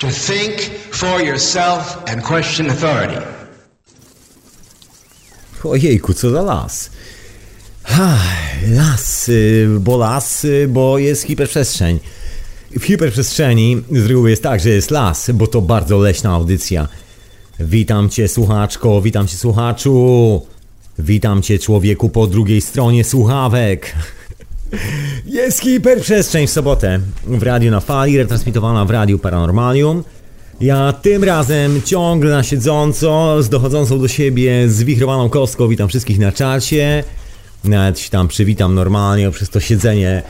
To think for yourself and question authority. Ojejku, co za las. Ha, las, y, bo las, y, bo jest hiperprzestrzeń. W hiperprzestrzeni z reguły jest tak, że jest las, bo to bardzo leśna audycja. Witam cię słuchaczko, witam cię słuchaczu. Witam cię człowieku po drugiej stronie słuchawek. Jest hiperprzestrzeń w sobotę w Radiu na Fali, retransmitowana w Radiu Paranormalium. Ja tym razem ciągle na siedząco, z dochodzącą do siebie zwichrowaną kostką witam wszystkich na czacie. Nawet się tam przywitam normalnie przez to siedzenie.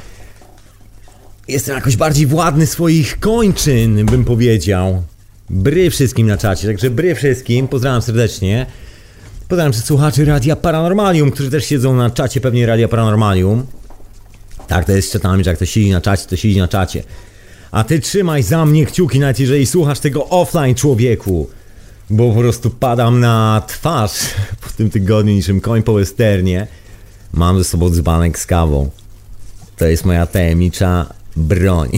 Jestem jakoś bardziej władny swoich kończyn, bym powiedział. Bry wszystkim na czacie, także bry wszystkim, pozdrawiam serdecznie. Pozdrawiam słuchaczy Radia Paranormalium, którzy też siedzą na czacie pewnie Radia Paranormalium. Tak, to jest z że jak to siedzi na czacie, to siedzi na czacie. A ty trzymaj za mnie kciuki, nawet jeżeli słuchasz tego offline, człowieku. Bo po prostu padam na twarz po tym tygodniu niczym koń po westernie. Mam ze sobą dzbanek z kawą. To jest moja tajemnicza broń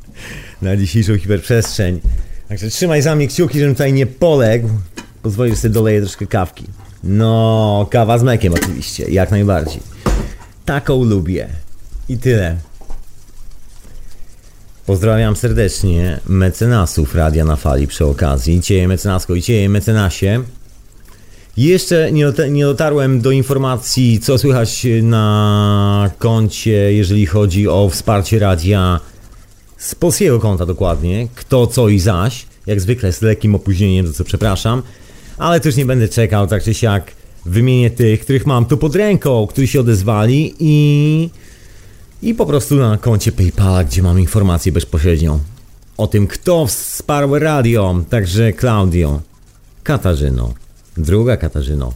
na dzisiejszą hiperprzestrzeń. Także trzymaj za mnie kciuki, żebym tutaj nie poległ. Pozwolisz sobie doleję troszkę kawki. No, kawa z mlekiem oczywiście, jak najbardziej. Taką lubię. I tyle. Pozdrawiam serdecznie mecenasów Radia na Fali przy okazji. Cieję mecenasko i cieję mecenasie. Jeszcze nie, nie dotarłem do informacji, co słychać na koncie, jeżeli chodzi o wsparcie radia z polskiego konta dokładnie. Kto, co i zaś. Jak zwykle z lekkim opóźnieniem, za co przepraszam. Ale też nie będę czekał, tak czy siak wymienię tych, których mam tu pod ręką, którzy się odezwali i i po prostu na koncie PayPal, gdzie mam informację bezpośrednią o tym, kto wsparł radio, także Claudio, Katarzyno, druga Katarzyno,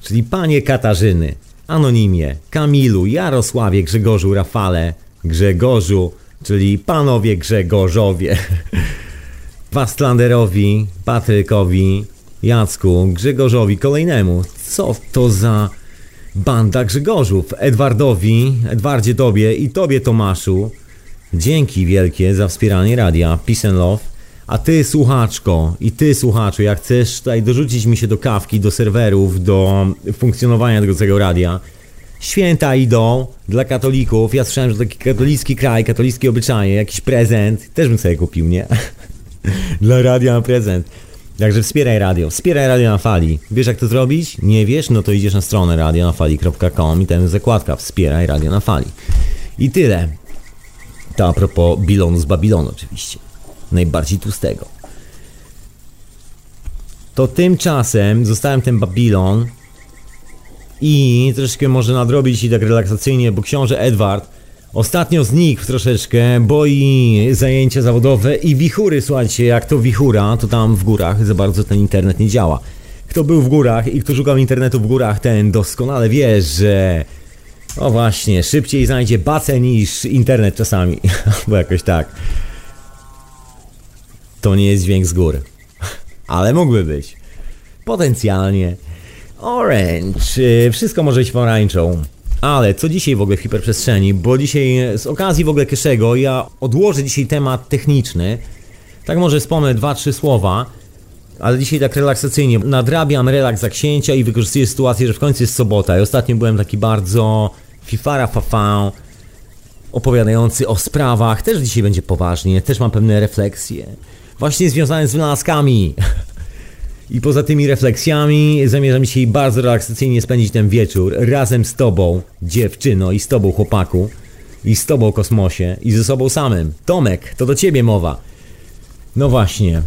czyli panie Katarzyny, Anonimie, Kamilu, Jarosławie, Grzegorzu, Rafale, Grzegorzu, czyli panowie Grzegorzowie, Wastlanderowi, Patrykowi, Jacku, Grzegorzowi kolejnemu. Co to za Banda Grzegorzów, Edwardowi, Edwardzie Tobie i Tobie Tomaszu. Dzięki wielkie za wspieranie radia Peace and Love. A ty słuchaczko i ty słuchaczu, jak chcesz tutaj dorzucić mi się do kawki, do serwerów, do funkcjonowania tego całego radia, święta idą dla katolików. Ja słyszałem, że taki katolicki kraj, katolickie obyczaje, jakiś prezent, też bym sobie kupił, nie? dla radia prezent. Także wspieraj radio, wspieraj radio na fali. Wiesz jak to zrobić? Nie wiesz? No to idziesz na stronę radionafali.com i ten zakładka wspieraj radio na fali. I tyle. To a propos Bilonu z Babilonu oczywiście. Najbardziej tłustego. To tymczasem zostałem ten Babilon i troszkę może nadrobić i tak relaksacyjnie, bo książę Edward Ostatnio znikł troszeczkę, bo i zajęcia zawodowe i wichury, słuchajcie, jak to wichura, to tam w górach za bardzo ten internet nie działa. Kto był w górach i kto szukał internetu w górach, ten doskonale wie, że... O właśnie, szybciej znajdzie bacę niż internet czasami, bo jakoś tak. To nie jest dźwięk z gór, ale mógłby być. Potencjalnie. Orange, wszystko może być pomarańczą. Ale co dzisiaj w ogóle w hiperprzestrzeni? Bo dzisiaj z okazji w ogóle Keszego ja odłożę dzisiaj temat techniczny. Tak może wspomnę dwa, trzy słowa. Ale dzisiaj tak relaksacyjnie nadrabiam relaks za księcia i wykorzystuję sytuację, że w końcu jest sobota. I ostatnio byłem taki bardzo fifara fafan, opowiadający o sprawach. Też dzisiaj będzie poważnie, też mam pewne refleksje. Właśnie związane z wynalazkami. I poza tymi refleksjami zamierzam dzisiaj bardzo relaksacyjnie spędzić ten wieczór razem z tobą, dziewczyno, i z tobą, chłopaku, i z tobą, kosmosie, i ze sobą samym. Tomek, to do ciebie mowa. No właśnie.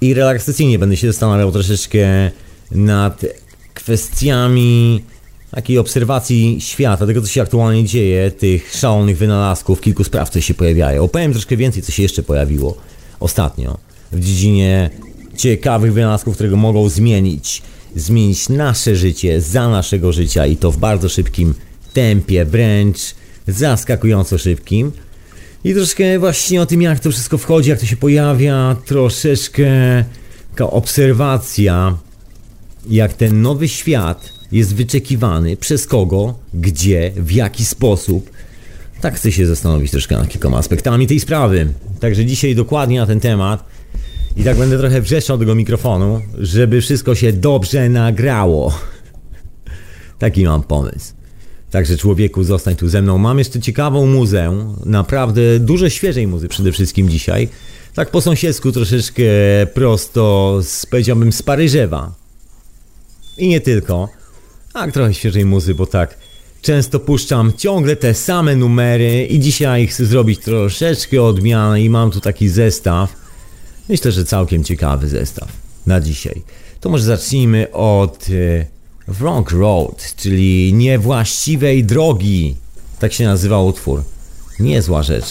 I relaksacyjnie będę się zastanawiał troszeczkę nad kwestiami takiej obserwacji świata, tego co się aktualnie dzieje, tych szalonych wynalazków, kilku spraw, co się pojawiają. Opowiem troszkę więcej, co się jeszcze pojawiło ostatnio w dziedzinie ciekawych wynalazków, które mogą zmienić, zmienić nasze życie za naszego życia i to w bardzo szybkim tempie, wręcz zaskakująco szybkim. I troszkę właśnie o tym, jak to wszystko wchodzi, jak to się pojawia, troszeczkę taka obserwacja, jak ten nowy świat jest wyczekiwany, przez kogo, gdzie, w jaki sposób. Tak chcę się zastanowić troszkę nad kilkoma aspektami tej sprawy. Także dzisiaj dokładnie na ten temat. I tak będę trochę wrzeszczał tego mikrofonu, żeby wszystko się dobrze nagrało. Taki mam pomysł. Także człowieku, zostań tu ze mną. Mam jeszcze ciekawą muzę, naprawdę dużo świeżej muzy przede wszystkim dzisiaj. Tak po sąsiedzku troszeczkę prosto, z, powiedziałbym, z Paryżewa. I nie tylko. Tak, trochę świeżej muzy, bo tak często puszczam ciągle te same numery i dzisiaj chcę zrobić troszeczkę odmianę i mam tu taki zestaw. Myślę, że całkiem ciekawy zestaw na dzisiaj. To może zacznijmy od e, Wrong Road, czyli niewłaściwej drogi. Tak się nazywa utwór. Niezła rzecz.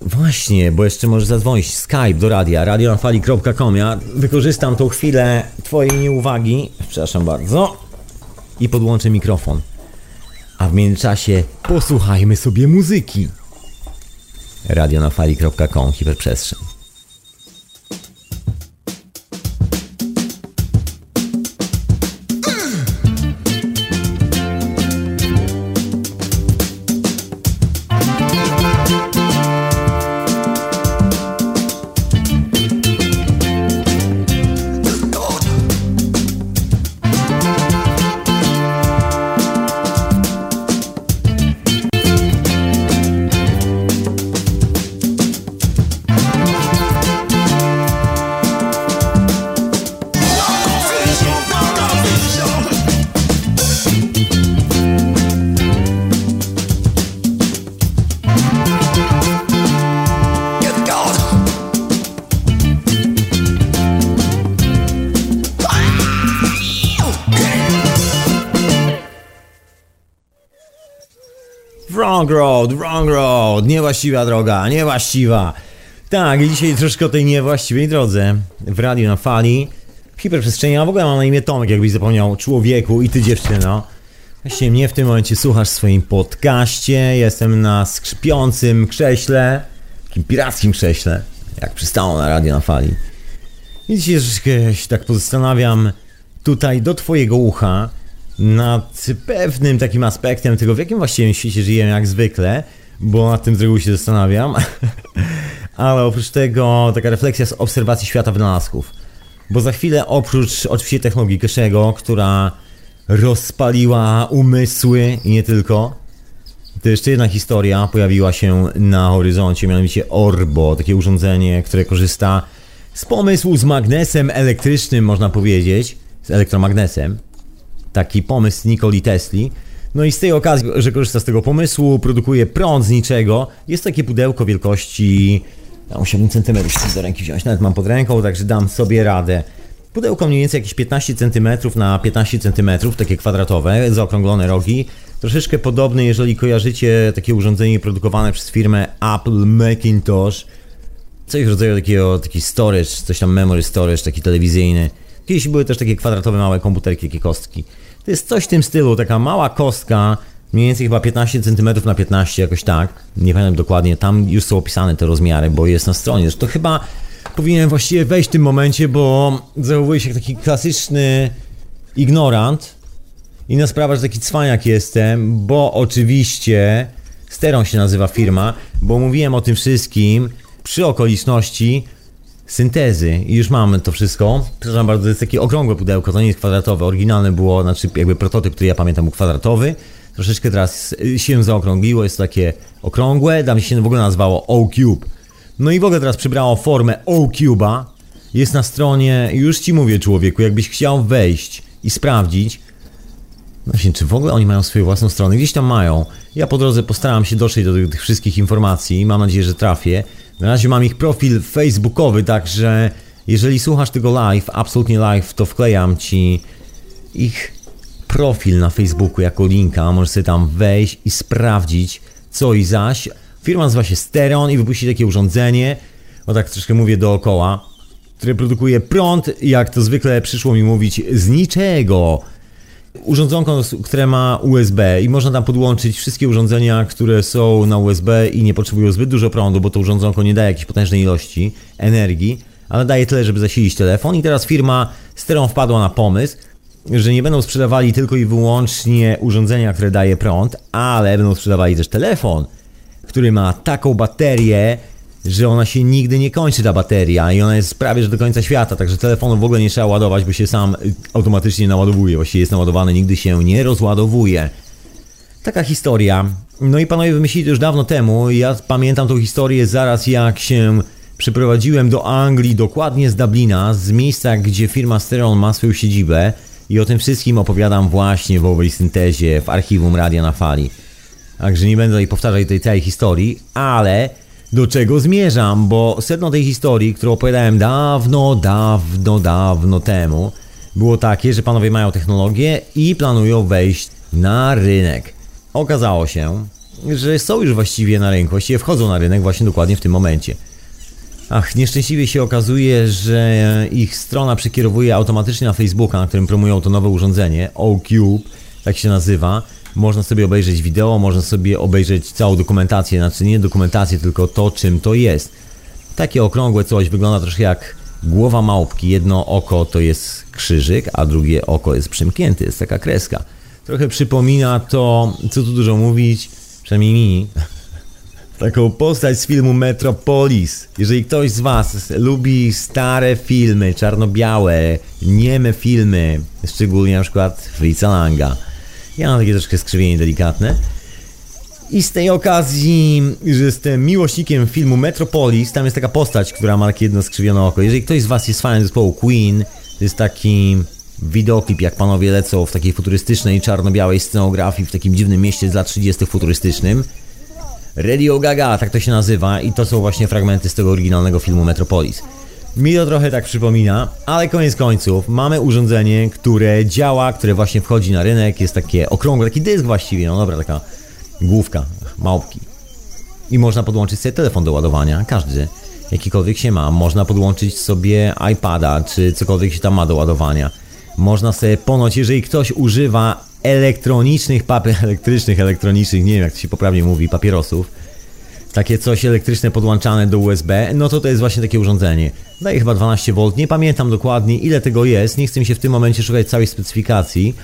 Właśnie, bo jeszcze możesz zadzwonić Skype do radia, radionafali.com. Ja wykorzystam tą chwilę twojej nieuwagi, przepraszam bardzo, i podłączę mikrofon. A w międzyczasie posłuchajmy sobie muzyki. radionafali.com, hiperprzestrzeń. Niewłaściwa droga, niewłaściwa. Tak, i dzisiaj troszkę o tej niewłaściwej drodze w radiu na fali. Hiperprzestrzeni, a w ogóle mam na imię Tomek, jakbyś zapomniał, człowieku i ty dziewczyno. Właśnie mnie w tym momencie słuchasz w swoim podcaście, jestem na skrzypiącym krześle, takim pirackim krześle, jak przystało na radio na fali. I dzisiaj troszeczkę się tak pozastanawiam tutaj do twojego ucha, nad pewnym takim aspektem tego, w jakim właściwie świecie żyjemy, jak zwykle, bo nad tym z reguły się zastanawiam. Ale oprócz tego taka refleksja z obserwacji świata wynalazków. Bo za chwilę oprócz oczywiście technologii Keszego, która rozpaliła umysły i nie tylko, to jeszcze jedna historia pojawiła się na horyzoncie, mianowicie Orbo, takie urządzenie, które korzysta z pomysłu z magnesem elektrycznym, można powiedzieć, z elektromagnesem, taki pomysł Nikoli Tesli. No i z tej okazji, że korzysta z tego pomysłu, produkuje prąd z niczego. Jest takie pudełko wielkości... Ja musiałbym centymetrów do ręki wziąć, nawet mam pod ręką, także dam sobie radę. Pudełko mniej więcej jakieś 15 cm na 15 cm, takie kwadratowe, zaokrąglone rogi. Troszeczkę podobne, jeżeli kojarzycie takie urządzenie produkowane przez firmę Apple Macintosh. Coś w rodzaju takiego, taki storage, coś tam memory storage, taki telewizyjny. Kiedyś były też takie kwadratowe małe komputerki, takie kostki. To jest coś w tym stylu, taka mała kostka, mniej więcej chyba 15 cm na 15, jakoś tak. Nie pamiętam dokładnie, tam już są opisane te rozmiary, bo jest na stronie. To chyba powinienem właściwie wejść w tym momencie, bo zachowuję się jak taki klasyczny ignorant. Inna sprawa, że taki cwaniak jestem, bo oczywiście Steron się nazywa firma, bo mówiłem o tym wszystkim przy okoliczności syntezy i już mamy to wszystko. Przepraszam bardzo, to jest takie okrągłe pudełko, to nie jest kwadratowe. Oryginalne było, znaczy jakby prototyp, który ja pamiętam był kwadratowy. Troszeczkę teraz się zaokrągliło, jest takie okrągłe, tam się w ogóle nazywało O-Cube. No i w ogóle teraz przybrało formę O-Cube'a. Jest na stronie, już ci mówię człowieku, jakbyś chciał wejść i sprawdzić, no właśnie, czy w ogóle oni mają swoją własną stronę? Gdzieś tam mają. Ja po drodze postaram się dotrzeć do tych wszystkich informacji i mam nadzieję, że trafię. Na razie mam ich profil facebookowy, także jeżeli słuchasz tego live, absolutnie live, to wklejam ci ich profil na Facebooku jako linka. Możesz sobie tam wejść i sprawdzić co i zaś. Firma nazywa się Steron i wypuści takie urządzenie, o tak troszkę mówię dookoła, które produkuje prąd, jak to zwykle przyszło mi mówić, z niczego urządzonko, które ma USB i można tam podłączyć wszystkie urządzenia, które są na USB i nie potrzebują zbyt dużo prądu, bo to urządzonko nie daje jakiejś potężnej ilości energii, ale daje tyle, żeby zasilić telefon. I teraz firma Steron wpadła na pomysł, że nie będą sprzedawali tylko i wyłącznie urządzenia, które daje prąd, ale będą sprzedawali też telefon, który ma taką baterię, że ona się nigdy nie kończy ta bateria i ona jest prawie że do końca świata, także telefonu w ogóle nie trzeba ładować, bo się sam automatycznie naładowuje, właściwie jest naładowany, nigdy się nie rozładowuje. Taka historia. No i panowie wymyślili to już dawno temu. Ja pamiętam tą historię zaraz jak się przyprowadziłem do Anglii, dokładnie z Dublina, z miejsca, gdzie firma Stereon ma swoją siedzibę. I o tym wszystkim opowiadam właśnie w owej syntezie w archiwum Radia na Fali. Także nie będę tutaj powtarzać tej całej historii, ale do czego zmierzam, bo sedno tej historii, którą opowiadałem dawno, dawno, dawno temu, było takie, że panowie mają technologię i planują wejść na rynek. Okazało się, że są już właściwie na rynku, właściwie wchodzą na rynek właśnie dokładnie w tym momencie. Ach, nieszczęśliwie się okazuje, że ich strona przekierowuje automatycznie na Facebooka, na którym promują to nowe urządzenie, OCube, tak się nazywa. Można sobie obejrzeć wideo, można sobie obejrzeć całą dokumentację, znaczy nie dokumentację, tylko to, czym to jest. Takie okrągłe coś wygląda troszkę jak głowa małpki. Jedno oko to jest krzyżyk, a drugie oko jest przymknięte, jest taka kreska. Trochę przypomina to, co tu dużo mówić, przynajmniej mi, taką postać z filmu Metropolis. Jeżeli ktoś z Was lubi stare filmy, czarno-białe, nieme filmy, szczególnie na przykład Fritza Langa, ja mam takie troszkę skrzywienie delikatne. I z tej okazji, że jestem miłośnikiem filmu Metropolis, tam jest taka postać, która ma takie jedno skrzywione oko. Jeżeli ktoś z Was jest fanem zespołu Queen, to jest taki wideoklip, jak panowie lecą w takiej futurystycznej, czarno-białej scenografii w takim dziwnym mieście z lat 30. futurystycznym. Radio Gaga, tak to się nazywa i to są właśnie fragmenty z tego oryginalnego filmu Metropolis. Mi to trochę tak przypomina, ale koniec końców mamy urządzenie, które działa, które właśnie wchodzi na rynek, jest takie okrągłe, taki dysk właściwie, no dobra, taka główka, małpki. I można podłączyć sobie telefon do ładowania, każdy, jakikolwiek się ma. Można podłączyć sobie iPada, czy cokolwiek się tam ma do ładowania. Można sobie ponoć, jeżeli ktoś używa elektronicznych, papier elektrycznych, elektronicznych, nie wiem jak to się poprawnie mówi, papierosów, takie coś elektryczne podłączane do USB, no to to jest właśnie takie urządzenie. Daje chyba 12V, nie pamiętam dokładnie ile tego jest, nie chcę mi się w tym momencie szukać całej specyfikacji.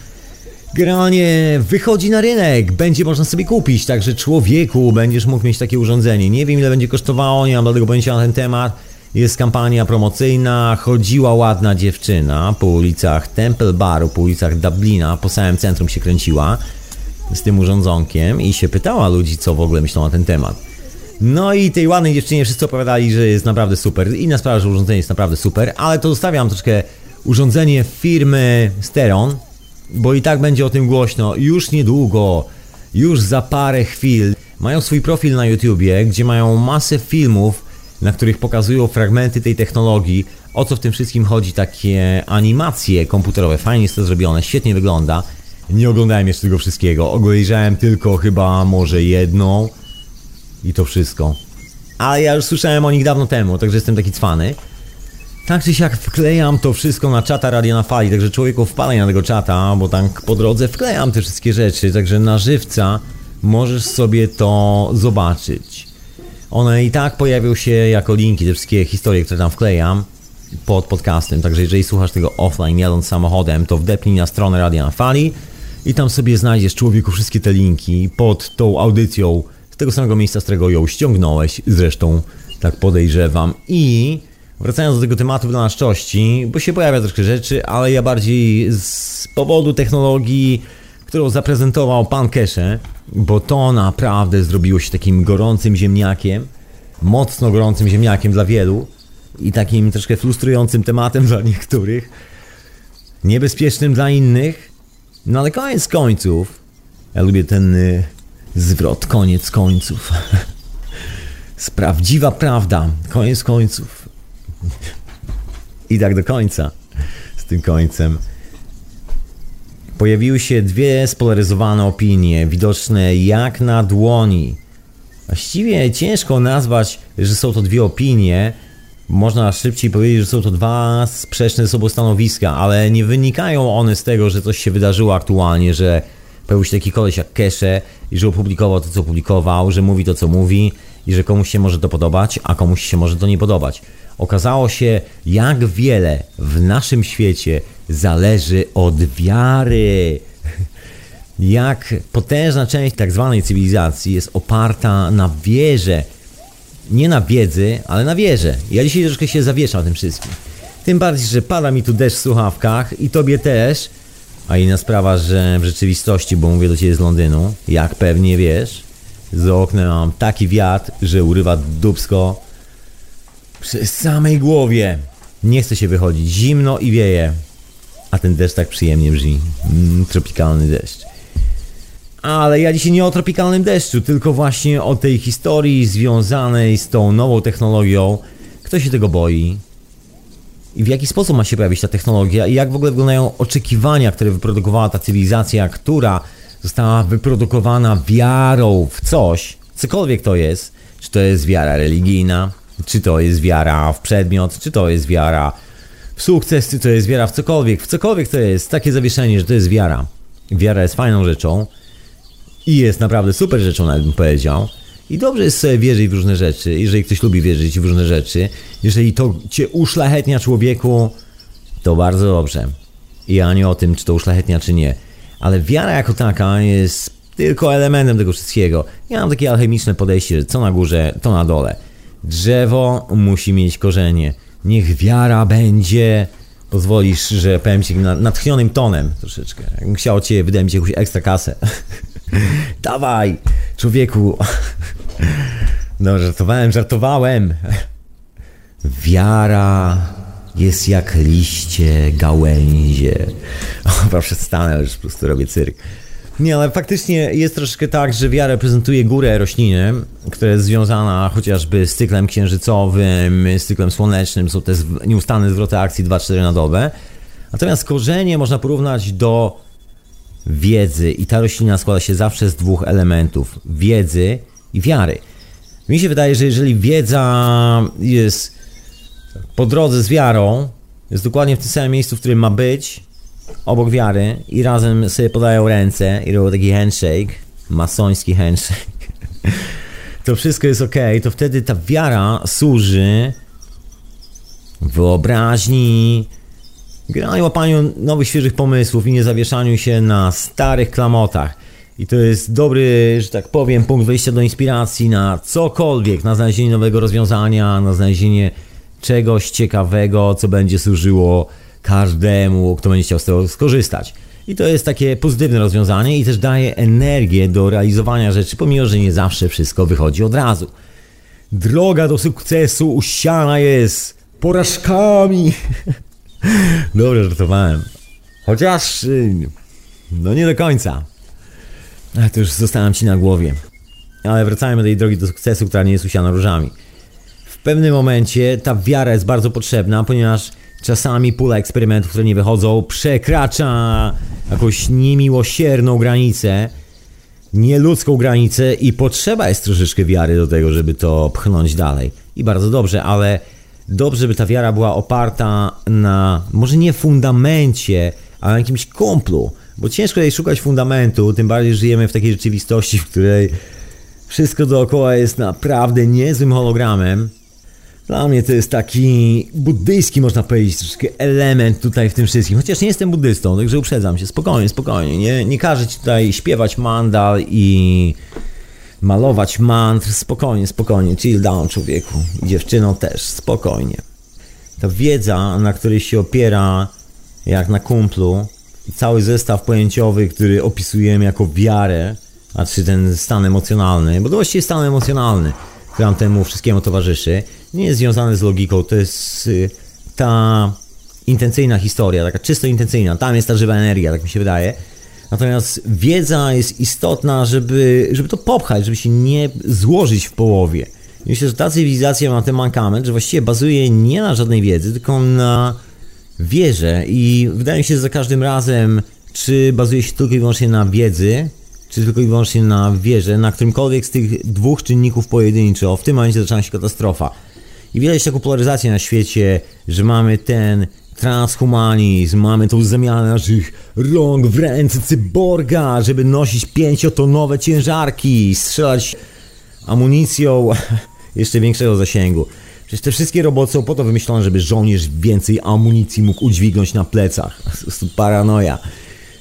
Generalnie wychodzi na rynek, będzie można sobie kupić, także człowieku będziesz mógł mieć takie urządzenie. Nie wiem ile będzie kosztowało, nie mam żadnego pojęcia na ten temat. Jest kampania promocyjna, chodziła ładna dziewczyna po ulicach Temple Baru, po ulicach Dublina, po całym centrum się kręciła z tym urządzonkiem i się pytała ludzi, co w ogóle myślą na ten temat. No i tej ładnej dziewczynie wszyscy opowiadali, że jest naprawdę super. Inna sprawa, że urządzenie jest naprawdę super, ale to zostawiam troszkę urządzenie firmy Steron, bo i tak będzie o tym głośno już niedługo, już za parę chwil. Mają swój profil na YouTubie, gdzie mają masę filmów, na których pokazują fragmenty tej technologii, o co w tym wszystkim chodzi, takie animacje komputerowe. Fajnie jest to zrobione, świetnie wygląda. Nie oglądałem jeszcze tego wszystkiego, obejrzałem tylko chyba może jedną i to wszystko. Ale ja już słyszałem o nich dawno temu, także jestem taki cwany. Tak czy siak wklejam to wszystko na czata Radia na Fali, także człowieku wpalaj na tego czata, bo tak po drodze wklejam te wszystkie rzeczy, także na żywca możesz sobie to zobaczyć. One i tak pojawią się jako linki, te wszystkie historie, które tam wklejam pod podcastem, także jeżeli słuchasz tego offline jadąc samochodem, to wdepnij na stronę Radia na Fali i tam sobie znajdziesz człowieku wszystkie te linki pod tą audycją z tego samego miejsca, z którego ją ściągnąłeś, zresztą tak podejrzewam. I wracając do tego tematu dla naszczości, bo się pojawia troszkę rzeczy, ale ja bardziej z powodu technologii, którą zaprezentował pan Kesze, bo to naprawdę zrobiło się takim gorącym ziemniakiem, mocno gorącym ziemniakiem dla wielu i takim troszkę frustrującym tematem dla niektórych, niebezpiecznym dla innych. No ale koniec końców, ja lubię ten y, zwrot, koniec końców. Prawdziwa prawda, koniec końców. I tak do końca z tym końcem. Pojawiły się dwie spolaryzowane opinie, widoczne jak na dłoni. Właściwie ciężko nazwać, że są to dwie opinie. Można szybciej powiedzieć, że są to dwa sprzeczne ze sobą stanowiska, ale nie wynikają one z tego, że coś się wydarzyło aktualnie, że pojawił się taki koleś jak Kesze i że opublikował to, co opublikował, że mówi to, co mówi i że komuś się może to podobać, a komuś się może to nie podobać. Okazało się, jak wiele w naszym świecie zależy od wiary. Jak potężna część tak zwanej cywilizacji jest oparta na wierze. Nie na wiedzy, ale na wierze. Ja dzisiaj troszkę się zawieszam tym wszystkim. Tym bardziej, że pada mi tu deszcz w słuchawkach i tobie też. A inna sprawa, że w rzeczywistości, bo mówię do ciebie z Londynu, jak pewnie wiesz, z okna mam taki wiatr, że urywa dubsko przy samej głowie. Nie chce się wychodzić, zimno i wieje. A ten deszcz tak przyjemnie brzmi. Mm, tropikalny deszcz. Ale ja dzisiaj nie o tropikalnym deszczu, tylko właśnie o tej historii związanej z tą nową technologią. Kto się tego boi? I w jaki sposób ma się pojawić ta technologia? I jak w ogóle wyglądają oczekiwania, które wyprodukowała ta cywilizacja, która została wyprodukowana wiarą w coś, cokolwiek to jest. Czy to jest wiara religijna, czy to jest wiara w przedmiot, czy to jest wiara w sukces, czy to jest wiara w cokolwiek. W cokolwiek to jest takie zawieszenie, że to jest wiara. Wiara jest fajną rzeczą i jest naprawdę super rzeczą, nawet bym powiedział. I dobrze jest sobie wierzyć w różne rzeczy, jeżeli ktoś lubi wierzyć w różne rzeczy. Jeżeli to cię uszlachetnia człowieku, to bardzo dobrze. I ja nie o tym, czy to uszlachetnia, czy nie. Ale wiara jako taka jest tylko elementem tego wszystkiego. Ja mam takie alchemiczne podejście, że co na górze, to na dole. Drzewo musi mieć korzenie. Niech wiara będzie. Pozwolisz, że powiem ci natchnionym tonem troszeczkę. Chciał cię wydać jakąś ekstra kasę. Dawaj, człowieku. No, żartowałem, żartowałem. Wiara jest jak liście, gałęzie. O, przestanę, już po prostu robię cyrk. Nie, ale faktycznie jest troszeczkę tak, że wiara reprezentuje górę rośliny, która jest związana chociażby z cyklem księżycowym, z cyklem słonecznym, są te nieustanne zwroty akcji 2-4 na dobę. Natomiast korzenie można porównać do wiedzy i ta roślina składa się zawsze z dwóch elementów: wiedzy i wiary. Mi się wydaje, że jeżeli wiedza jest po drodze z wiarą, jest dokładnie w tym samym miejscu, w którym ma być, obok wiary i razem sobie podają ręce i robią taki handshake, masoński handshake, to wszystko jest ok, to wtedy ta wiara służy wyobraźni, graniu łapaniu nowych, świeżych pomysłów i nie zawieszaniu się na starych klamotach. I to jest dobry, że tak powiem, punkt wyjścia do inspiracji na cokolwiek, na znalezienie nowego rozwiązania, na znalezienie czegoś ciekawego, co będzie służyło każdemu, kto będzie chciał z tego skorzystać. I to jest takie pozytywne rozwiązanie i też daje energię do realizowania rzeczy, pomimo że nie zawsze wszystko wychodzi od razu. Droga do sukcesu usiana jest porażkami. Dobrze, żartowałem. Chociaż, y, no nie do końca. A to już zostałem ci na głowie. Ale wracajmy do tej drogi do sukcesu, która nie jest usiana różami. W pewnym momencie ta wiara jest bardzo potrzebna, ponieważ czasami pula eksperymentów, które nie wychodzą, przekracza jakąś niemiłosierną granicę, nieludzką granicę i potrzeba jest troszeczkę wiary do tego, żeby to pchnąć dalej. I bardzo dobrze, ale dobrze by ta wiara była oparta na może nie fundamencie, ale na jakimś komplu, bo ciężko tutaj szukać fundamentu, tym bardziej żyjemy w takiej rzeczywistości, w której wszystko dookoła jest naprawdę niezłym hologramem. Dla mnie to jest taki buddyjski, można powiedzieć, troszkę element tutaj w tym wszystkim. Chociaż nie jestem buddystą, także uprzedzam się. Spokojnie, spokojnie. Nie, nie każę ci tutaj śpiewać mandal i malować mantr. Spokojnie, spokojnie. Chill down, człowieku. Dziewczyno też. Spokojnie. Ta wiedza, na której się opiera, jak na kumplu, cały zestaw pojęciowy, który opisujemy jako wiarę, a czy ten stan emocjonalny, bo to właściwie stan emocjonalny, który nam temu wszystkiemu towarzyszy, nie jest związany z logiką, to jest y, ta intencyjna historia, taka czysto intencyjna, tam jest ta żywa energia, tak mi się wydaje. Natomiast wiedza jest istotna, żeby, żeby to popchać, żeby się nie złożyć w połowie. Myślę, że ta cywilizacja ma ten mankament, że właściwie bazuje nie na żadnej wiedzy, tylko na wierze i wydaje mi się, że za każdym razem, czy bazuje się tylko i wyłącznie na wiedzy, czy tylko i wyłącznie na wierze, na którymkolwiek z tych dwóch czynników pojedynczo, w tym momencie zaczyna się katastrofa. I widać taką polaryzację na świecie, że mamy ten transhumanizm, mamy tą zamianę naszych rąk w ręce cyborga, żeby nosić pięciotonowe ciężarki, strzelać amunicją jeszcze większego zasięgu. Przecież te wszystkie roboty są po to wymyślone, żeby żołnierz więcej amunicji mógł udźwignąć na plecach. Po prostu paranoja.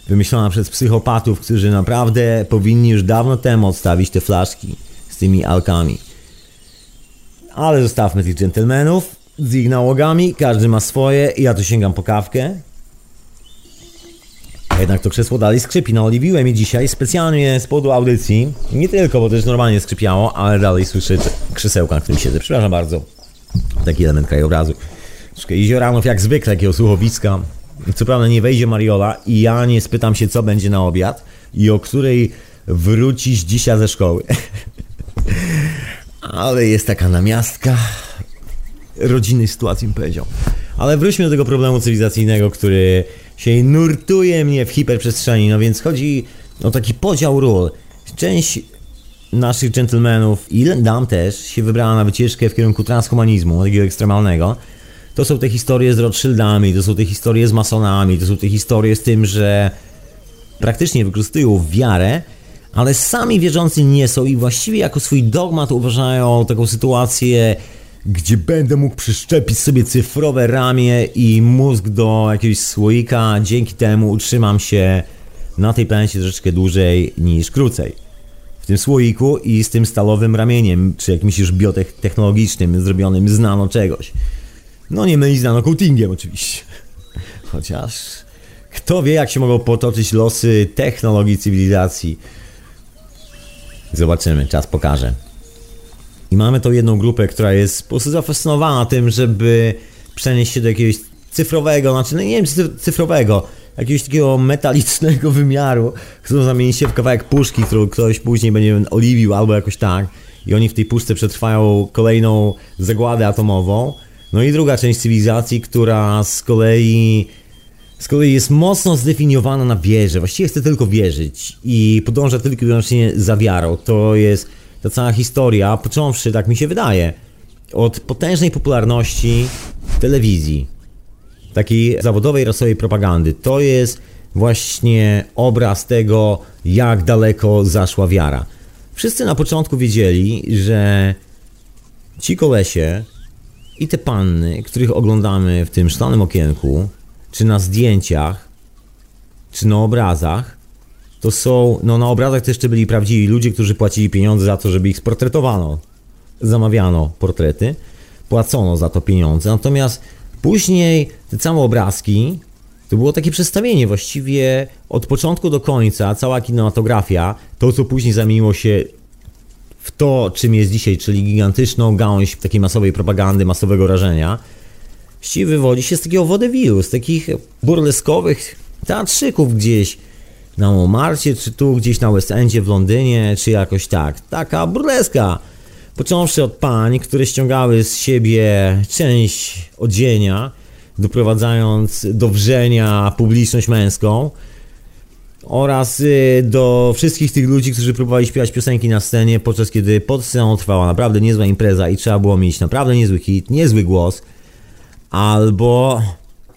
Wymyślona przez psychopatów, którzy naprawdę powinni już dawno temu odstawić te flaszki z tymi alkami. Ale zostawmy tych dżentelmenów z ich nałogami, każdy ma swoje i ja tu sięgam po kawkę. Jednak to krzesło dalej skrzypi. Naoliwiłem je dzisiaj specjalnie z powodu audycji. Nie tylko, bo też normalnie skrzypiało, ale dalej słyszę krzesełka, na którym siedzę. Przepraszam bardzo. Taki element krajobrazu. Troszkę jezioranów jak zwykle, takiego słuchowiska. Co prawda nie wejdzie Mariola i ja nie spytam się, co będzie na obiad i o której wrócisz dzisiaj ze szkoły. ale jest taka namiastka rodzinnej sytuacji, bym powiedział. Ale wróćmy do tego problemu cywilizacyjnego, który się nurtuje mnie w hiperprzestrzeni. No więc chodzi o taki podział ról. Część naszych gentlemanów i dam też się wybrała na wycieczkę w kierunku transhumanizmu, takiego ekstremalnego. To są te historie z Rothschildami, to są te historie z masonami, to są te historie z tym, że praktycznie wykorzystują wiarę, ale sami wierzący nie są i właściwie jako swój dogmat uważają taką sytuację gdzie będę mógł przyszczepić sobie cyfrowe ramię i mózg do jakiegoś słoika. Dzięki temu utrzymam się na tej planecie troszeczkę dłużej niż krócej. W tym słoiku i z tym stalowym ramieniem, czy jakimś już biotechnologicznym, zrobionym z nano czegoś. No nie mylić z nanocoatingiem oczywiście. Chociaż kto wie jak się mogą potoczyć losy technologii cywilizacji. Zobaczymy, czas pokaże. I mamy tą jedną grupę, która jest po prostu zafascynowana tym, żeby przenieść się do jakiegoś cyfrowego, znaczy no nie wiem cyfrowego, jakiegoś takiego metalicznego wymiaru, którą zamieni się w kawałek puszki, którą ktoś później będzie oliwił albo jakoś tak. I oni w tej puszce przetrwają kolejną zagładę atomową. No i druga część cywilizacji, która z kolei z kolei jest mocno zdefiniowana na wierze. Właściwie chce tylko wierzyć i podąża tylko i wyłącznie za wiarą. To jest ta cała historia, począwszy, tak mi się wydaje, od potężnej popularności telewizji, takiej zawodowej, rasowej propagandy. To jest właśnie obraz tego, jak daleko zaszła wiara. Wszyscy na początku wiedzieli, że ci kolesie i te panny, których oglądamy w tym szklanym okienku, czy na zdjęciach, czy na obrazach, to są, no na obrazach też jeszcze byli prawdziwi ludzie, którzy płacili pieniądze za to, żeby ich sportretowano. Zamawiano portrety, płacono za to pieniądze. Natomiast później te same obrazki to było takie przedstawienie właściwie od początku do końca, cała kinematografia, to co później zamieniło się w to, czym jest dzisiaj, czyli gigantyczną gałąź takiej masowej propagandy, masowego rażenia, właściwie wywodzi się z takiego wodewilu, z takich burleskowych teatrzyków gdzieś, na Montmartre, czy tu gdzieś na West Endzie w Londynie, czy jakoś tak. Taka burleska. Począwszy od pań, które ściągały z siebie część odzienia, doprowadzając do wrzenia publiczność męską, oraz y, do wszystkich tych ludzi, którzy próbowali śpiewać piosenki na scenie, podczas kiedy pod sceną trwała naprawdę niezła impreza i trzeba było mieć naprawdę niezły hit, niezły głos, albo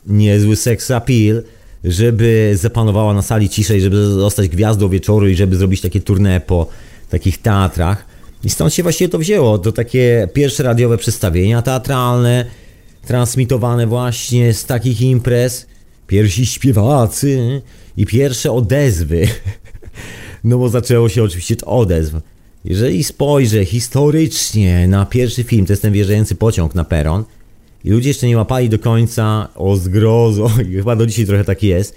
niezły sex appeal, żeby zapanowała na sali ciszej, żeby zostać gwiazdą wieczoru i żeby zrobić takie tournée po takich teatrach. I stąd się właściwie to wzięło. To takie pierwsze radiowe przedstawienia teatralne, transmitowane właśnie z takich imprez. Pierwsi śpiewacy i pierwsze odezwy. No bo zaczęło się oczywiście od odezw. Jeżeli spojrzę historycznie na pierwszy film, to jest ten wjeżdżający pociąg na peron, i ludzie jeszcze nie łapali do końca o zgrozo, i chyba do dzisiaj trochę tak jest,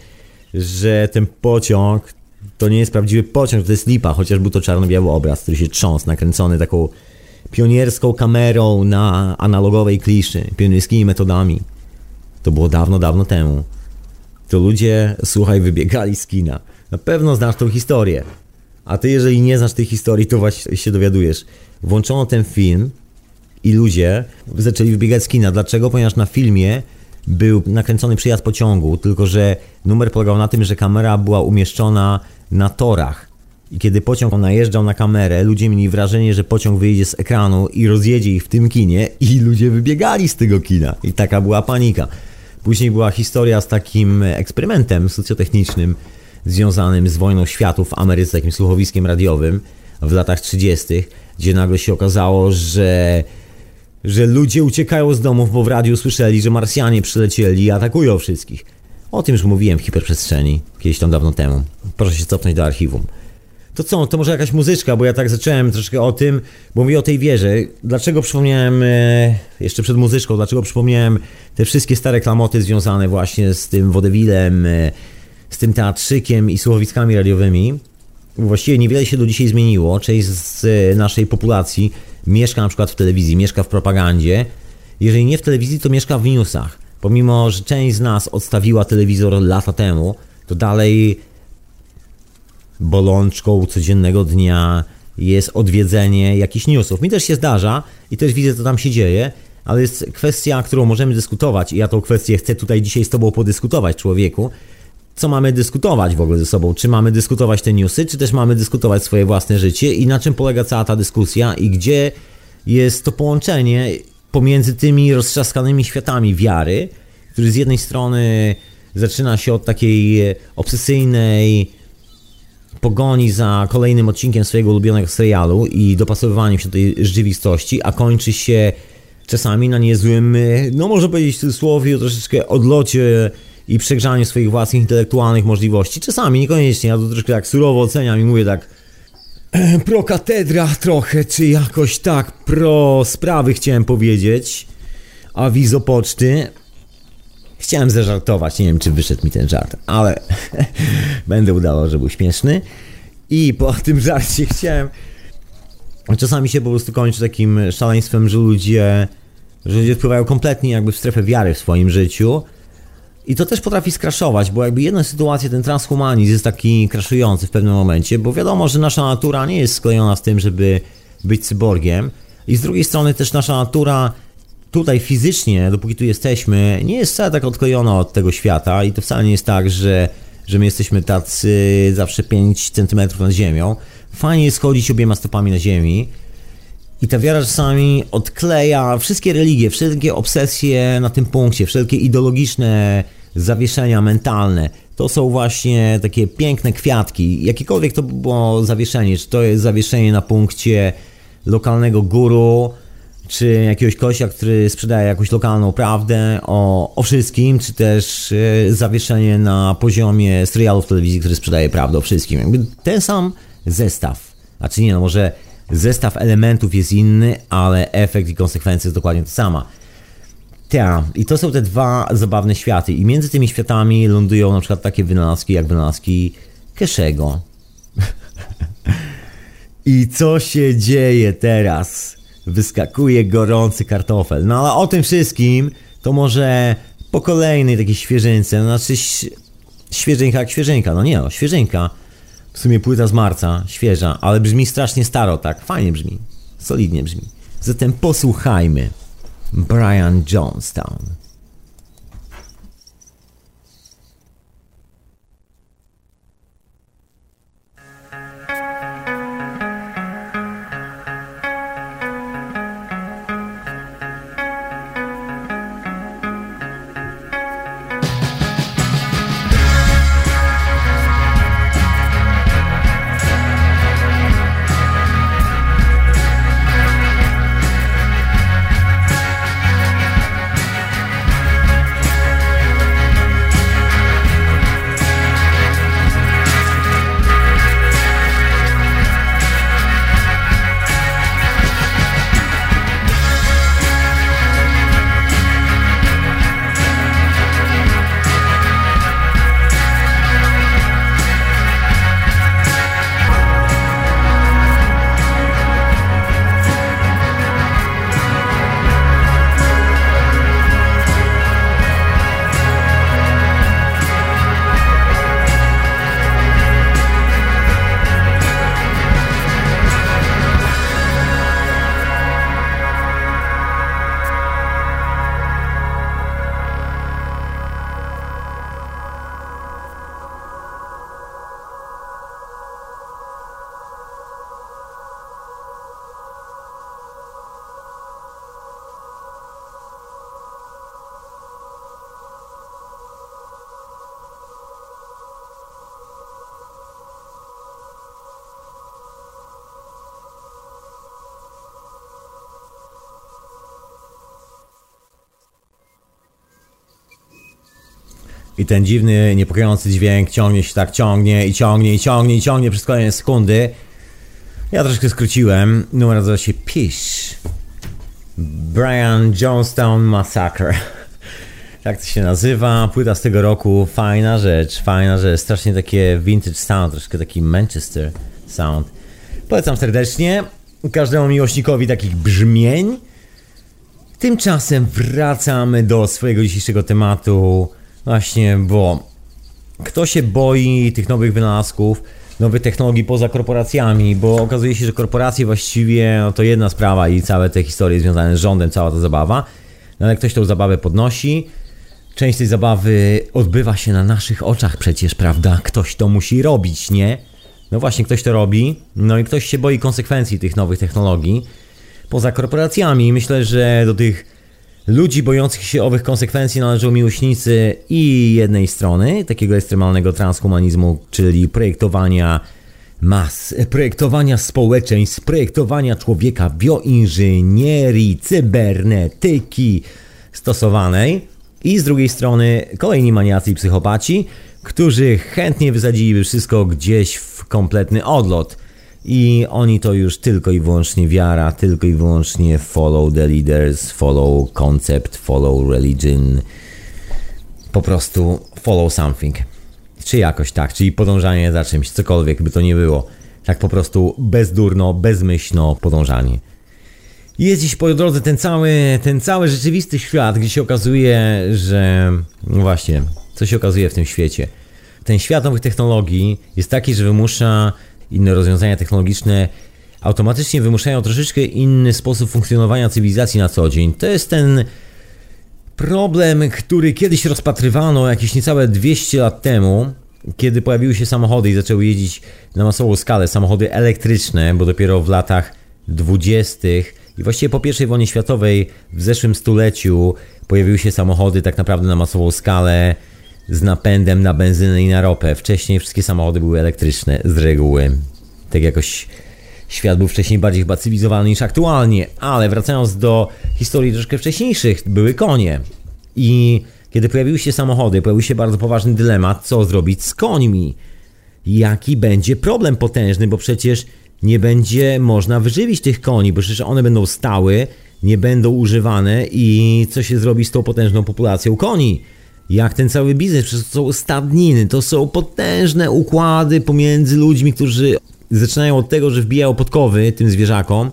że ten pociąg to nie jest prawdziwy pociąg, to jest lipa, chociaż był to czarno-biały obraz, który się trząsł, nakręcony taką pionierską kamerą na analogowej kliszy, pionierskimi metodami. To było dawno, dawno temu. To ludzie, słuchaj, wybiegali z kina. Na pewno znasz tą historię. A ty, jeżeli nie znasz tej historii, to właśnie się dowiadujesz. Włączono ten film i ludzie zaczęli wybiegać z kina. Dlaczego? Ponieważ na filmie był nakręcony przyjazd pociągu, tylko że numer polegał na tym, że kamera była umieszczona na torach. I kiedy pociąg najeżdżał na kamerę, ludzie mieli wrażenie, że pociąg wyjdzie z ekranu i rozjedzie ich w tym kinie i ludzie wybiegali z tego kina. I taka była panika. Później była historia z takim eksperymentem socjotechnicznym związanym z wojną światów w Ameryce, takim słuchowiskiem radiowym w latach 30., gdzie nagle się okazało, że że ludzie uciekają z domów, bo w radiu słyszeli, że Marsjanie przylecieli i atakują wszystkich. O tym już mówiłem w hiperprzestrzeni, kiedyś tam dawno temu. Proszę się cofnąć do archiwum. To co, to może jakaś muzyczka, bo ja tak zacząłem troszkę o tym, bo mówię o tej wieży. Dlaczego przypomniałem, e, jeszcze przed muzyczką, dlaczego przypomniałem te wszystkie stare klamoty związane właśnie z tym wodewilem, e, z tym teatrzykiem i słuchowiskami radiowymi? Właściwie niewiele się do dzisiaj zmieniło. Część z naszej populacji mieszka na przykład w telewizji, mieszka w propagandzie. Jeżeli nie w telewizji, to mieszka w newsach. Pomimo, że część z nas odstawiła telewizor lata temu, to dalej bolączką codziennego dnia jest odwiedzenie jakichś newsów. Mi też się zdarza i też widzę, co tam się dzieje, ale jest kwestia, którą możemy dyskutować i ja tą kwestię chcę tutaj dzisiaj z Tobą podyskutować, człowieku. Co mamy dyskutować w ogóle ze sobą? Czy mamy dyskutować te newsy, czy też mamy dyskutować swoje własne życie i na czym polega cała ta dyskusja i gdzie jest to połączenie pomiędzy tymi roztrzaskanymi światami wiary, który z jednej strony zaczyna się od takiej obsesyjnej pogoni za kolejnym odcinkiem swojego ulubionego serialu i dopasowywaniem się do tej rzeczywistości, a kończy się czasami na niezłym, no może powiedzieć w cudzysłowie, troszeczkę odlocie i przegrzaniu swoich własnych intelektualnych możliwości. Czasami, niekoniecznie, ja to troszkę tak surowo oceniam i mówię tak pro katedra trochę, czy jakoś tak pro sprawy chciałem powiedzieć, a wizo poczty. Chciałem zażartować, nie wiem czy wyszedł mi ten żart, ale będę udawał, że był śmieszny. I po tym żarcie chciałem. Czasami się po prostu kończy takim szaleństwem, że ludzie, że ludzie wpływają kompletnie jakby w strefę wiary w swoim życiu. I to też potrafi skraszować, bo jakby jedna sytuacja, ten transhumanizm jest taki kraszujący w pewnym momencie, bo wiadomo, że nasza natura nie jest sklejona z tym, żeby być cyborgiem. I z drugiej strony też nasza natura tutaj fizycznie, dopóki tu jesteśmy, nie jest wcale tak odklejona od tego świata i to wcale nie jest tak, że, że my jesteśmy tacy zawsze 5 cm nad ziemią. Fajnie jest chodzić obiema stopami na ziemi i ta wiara czasami odkleja wszystkie religie, wszelkie obsesje na tym punkcie, wszelkie ideologiczne zawieszenia mentalne. To są właśnie takie piękne kwiatki. Jakiekolwiek to było zawieszenie, czy to jest zawieszenie na punkcie lokalnego guru, czy jakiegoś kościa, który sprzedaje jakąś lokalną prawdę o, o wszystkim, czy też e, zawieszenie na poziomie serialu w telewizji, który sprzedaje prawdę o wszystkim. Jakby ten sam zestaw. Znaczy nie, no może zestaw elementów jest inny, ale efekt i konsekwencja jest dokładnie to sama. Tak, i to są te dwa zabawne światy. I między tymi światami lądują na przykład takie wynalazki jak wynalazki Keszego. I co się dzieje teraz? wyskakuje gorący kartofel. No ale o tym wszystkim to może po kolejnej takiej świeżynce, no znaczy świeżynka jak świeżynka, no nie no, świeżynka. W sumie płyta z marca, świeża, ale brzmi strasznie staro, tak, fajnie brzmi, solidnie brzmi. Zatem posłuchajmy. Brian Jonestown. I ten dziwny, niepokojący dźwięk ciągnie się tak, ciągnie i ciągnie i ciągnie i ciągnie przez kolejne sekundy. Ja troszkę skróciłem. Numer nazywa się Pish. Brian Jonestown Massacre. Tak to się nazywa. Płyta z tego roku. Fajna rzecz, fajna rzecz. Strasznie takie vintage sound, troszkę taki Manchester sound. Polecam serdecznie każdemu miłośnikowi takich brzmień. Tymczasem wracamy do swojego dzisiejszego tematu. Właśnie, bo kto się boi tych nowych wynalazków, nowych technologii poza korporacjami, bo okazuje się, że korporacje właściwie no to jedna sprawa i całe te historie związane z rządem, cała ta zabawa. No ale ktoś tą zabawę podnosi. Część tej zabawy odbywa się na naszych oczach przecież, prawda? Ktoś to musi robić, nie? No właśnie, ktoś to robi, no i ktoś się boi konsekwencji tych nowych technologii. Poza korporacjami, myślę, że do tych ludzi bojących się owych konsekwencji należą miłośnicy i jednej strony, takiego ekstremalnego transhumanizmu, czyli projektowania mas, projektowania społeczeństw, projektowania człowieka, bioinżynierii, cybernetyki stosowanej i z drugiej strony kolejni maniacy i psychopaci, którzy chętnie wysadziliby wszystko gdzieś w kompletny odlot. I oni to już tylko i wyłącznie wiara, tylko i wyłącznie follow the leaders, follow concept, follow religion. Po prostu follow something. Czy jakoś tak, czyli podążanie za czymś, cokolwiek by to nie było. Tak po prostu bezdurno, bezmyślno podążanie. Jest dziś po drodze ten cały, ten cały rzeczywisty świat, gdzie się okazuje, że no właśnie, co się okazuje w tym świecie. Ten świat nowych technologii jest taki, że wymusza inne rozwiązania technologiczne automatycznie wymuszają troszeczkę inny sposób funkcjonowania cywilizacji na co dzień. To jest ten problem, który kiedyś rozpatrywano jakieś niecałe 200 lat temu, kiedy pojawiły się samochody i zaczęły jeździć na masową skalę samochody elektryczne, bo dopiero w latach 20. i właściwie po I wojnie światowej w zeszłym stuleciu pojawiły się samochody tak naprawdę na masową skalę z napędem na benzynę i na ropę. Wcześniej wszystkie samochody były elektryczne z reguły. Tak jakoś świat był wcześniej bardziej chyba cywilizowany niż aktualnie, ale wracając do historii troszkę wcześniejszych, były konie. I kiedy pojawiły się samochody, pojawił się bardzo poważny dylemat, co zrobić z końmi. Jaki będzie problem potężny, bo przecież nie będzie można wyżywić tych koni, bo przecież one będą stały, nie będą używane i co się zrobi z tą potężną populacją koni? Jak ten cały biznes, przecież to są stadniny, to są potężne układy pomiędzy ludźmi, którzy zaczynają od tego, że wbijają podkowy tym zwierzakom,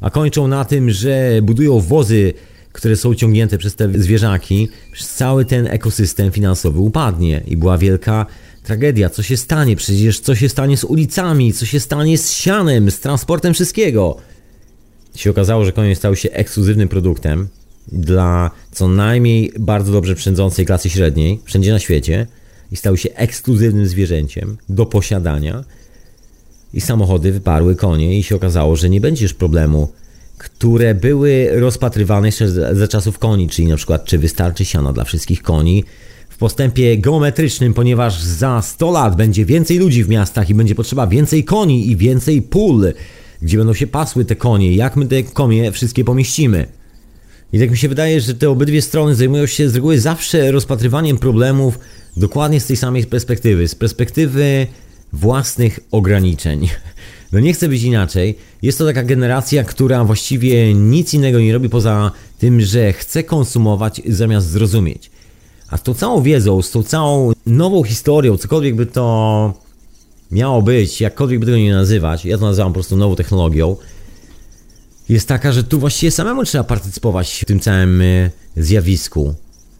a kończą na tym, że budują wozy, które są ciągnięte przez te zwierzaki, cały ten ekosystem finansowy upadnie i była wielka tragedia. Co się stanie? Przecież co się stanie z ulicami, co się stanie z sianem, z transportem wszystkiego? Się okazało, że koniec stał się ekskluzywnym produktem, dla co najmniej bardzo dobrze przędzącej klasy średniej, wszędzie na świecie, i stał się ekskluzywnym zwierzęciem do posiadania. I samochody wyparły konie, i się okazało, że nie będzie już problemu, które były rozpatrywane jeszcze za czasów koni, czyli na przykład, czy wystarczy siana dla wszystkich koni w postępie geometrycznym, ponieważ za 100 lat będzie więcej ludzi w miastach i będzie potrzeba więcej koni i więcej pól, gdzie będą się pasły te konie, jak my te konie wszystkie pomieścimy. I tak mi się wydaje, że te obydwie strony zajmują się z reguły zawsze rozpatrywaniem problemów dokładnie z tej samej perspektywy, z perspektywy własnych ograniczeń. No nie chcę być inaczej. Jest to taka generacja, która właściwie nic innego nie robi poza tym, że chce konsumować zamiast zrozumieć. A z tą całą wiedzą, z tą całą nową historią, cokolwiek by to miało być, jakkolwiek by tego nie nazywać, ja to nazywam po prostu nową technologią, jest taka, że tu właściwie samemu trzeba partycypować w tym całym e, zjawisku.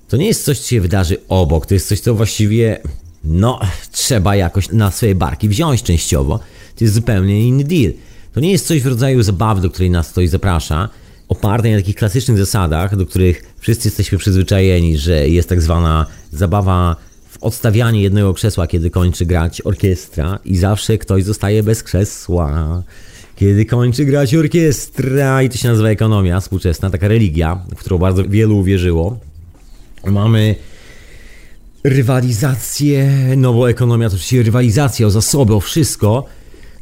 To nie jest coś, co się wydarzy obok, to jest coś, co właściwie, no, trzeba jakoś na swoje barki wziąć częściowo. To jest zupełnie inny deal. To nie jest coś w rodzaju zabawy, do której nas ktoś zaprasza, opartej na takich klasycznych zasadach, do których wszyscy jesteśmy przyzwyczajeni, że jest tak zwana zabawa w odstawianie jednego krzesła, kiedy kończy grać orkiestra i zawsze ktoś zostaje bez krzesła kiedy kończy grać orkiestra i to się nazywa ekonomia współczesna, taka religia, w którą bardzo wielu uwierzyło. Mamy rywalizację, no bo ekonomia to oczywiście rywalizacja o zasoby, o wszystko.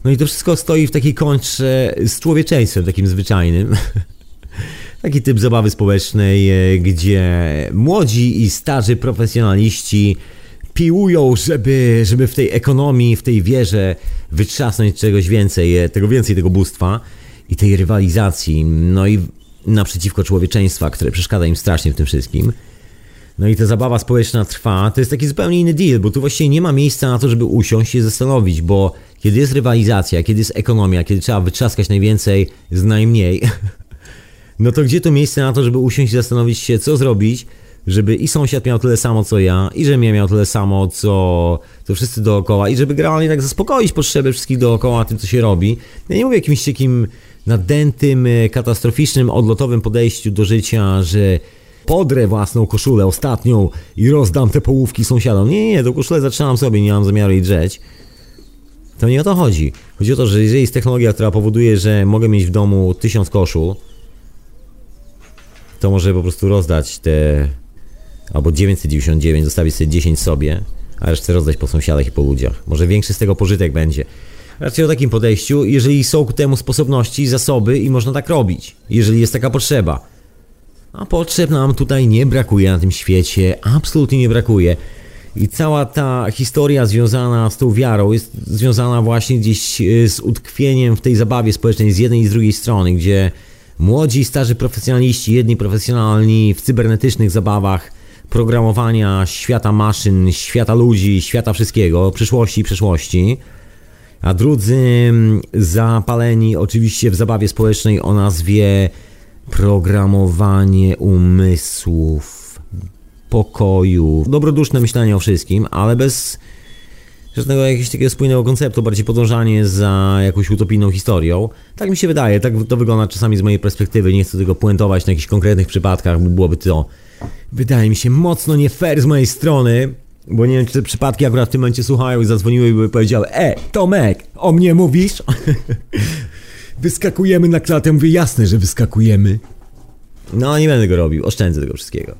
No i to wszystko stoi w takiej kończy z człowieczeństwem takim zwyczajnym. Taki typ zabawy społecznej, e, gdzie młodzi i starzy profesjonaliści piłują, żeby, żeby w tej ekonomii, w tej wierze wytrzasnąć czegoś więcej, e, tego więcej tego bóstwa i tej rywalizacji, no i naprzeciwko człowieczeństwa, które przeszkadza im strasznie w tym wszystkim. No i ta zabawa społeczna trwa. To jest taki zupełnie inny deal, bo tu właściwie nie ma miejsca na to, żeby usiąść i zastanowić, bo kiedy jest rywalizacja, kiedy jest ekonomia, kiedy trzeba wytrzaskać najwięcej z najmniej, no to gdzie to miejsce na to, żeby usiąść i zastanowić się, co zrobić, żeby i sąsiad miał tyle samo co ja, i żebym ja miał tyle samo co, co wszyscy dookoła, i żeby generalnie tak zaspokoić potrzeby wszystkich dookoła tym, co się robi. Ja nie mówię jakimś takim nadętym, e, katastroficznym, odlotowym podejściu do życia, że podrę własną koszulę, ostatnią i rozdam te połówki sąsiadom. Nie, nie, nie, tą koszulę zatrzymam sobie, nie mam zamiaru jej drzeć. To nie o to chodzi. Chodzi o to, że jeżeli jest technologia, która powoduje, że mogę mieć w domu tysiąc koszul, to może po prostu rozdać te albo 999, zostawić sobie 10 sobie, a resztę rozdać po sąsiadach i po ludziach. Może większy z tego pożytek będzie. Raczej o takim podejściu, jeżeli są ku temu sposobności, zasoby i można tak robić, jeżeli jest taka potrzeba. A potrzeb nam tutaj nie brakuje na tym świecie, absolutnie nie brakuje. I cała ta historia związana z tą wiarą jest związana właśnie gdzieś e, z utkwieniem w tej zabawie społecznej z jednej i z drugiej strony, gdzie młodzi i starzy profesjonaliści, jedni profesjonalni w cybernetycznych zabawach, programowania świata maszyn, świata ludzi, świata wszystkiego, przyszłości i przeszłości, a drudzy mm, zapaleni oczywiście w zabawie społecznej o nazwie programowanie umysłów, pokoju, dobroduszne myślenie o wszystkim, ale bez żadnego jakiegoś takiego spójnego konceptu, bardziej podążanie za jakąś utopijną historią. Tak mi się wydaje, tak to wygląda czasami z mojej perspektywy, nie chcę tego puentować na jakichś konkretnych przypadkach, bo byłoby to, wydaje mi się, mocno nie fair z mojej strony, bo nie wiem, czy te przypadki akurat w tym momencie słuchają i zadzwoniły i by powiedziały E, Tomek, o mnie mówisz? Wyskakujemy na klatę, mówię jasne, że wyskakujemy. No, nie będę go robił, oszczędzę tego wszystkiego.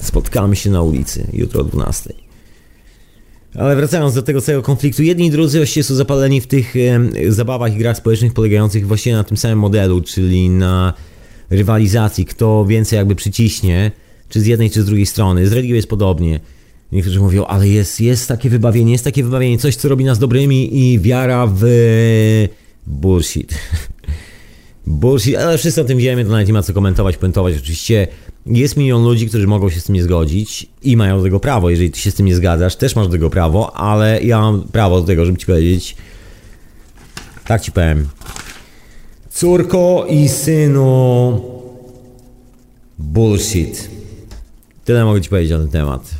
Spotkamy się na ulicy jutro o 12. Ale wracając do tego całego konfliktu, jedni i drudzy właściwie są zapaleni w tych e, zabawach i grach społecznych polegających właściwie na tym samym modelu, czyli na rywalizacji, kto więcej jakby przyciśnie, czy z jednej, czy z drugiej strony. Z religią jest podobnie. Niektórzy mówią, ale jest, jest takie wybawienie, jest takie wybawienie, coś, co robi nas dobrymi i wiara w bullshit. bullshit, ale wszyscy o tym wiemy, to nawet nie ma co komentować, puentować. Oczywiście jest milion ludzi, którzy mogą się z tym nie zgodzić i mają do tego prawo. Jeżeli ty się z tym nie zgadzasz, też masz do tego prawo, ale ja mam prawo do tego, żeby ci powiedzieć. Tak ci powiem. Córko i synu. Bullshit. Tyle mogę ci powiedzieć na ten temat.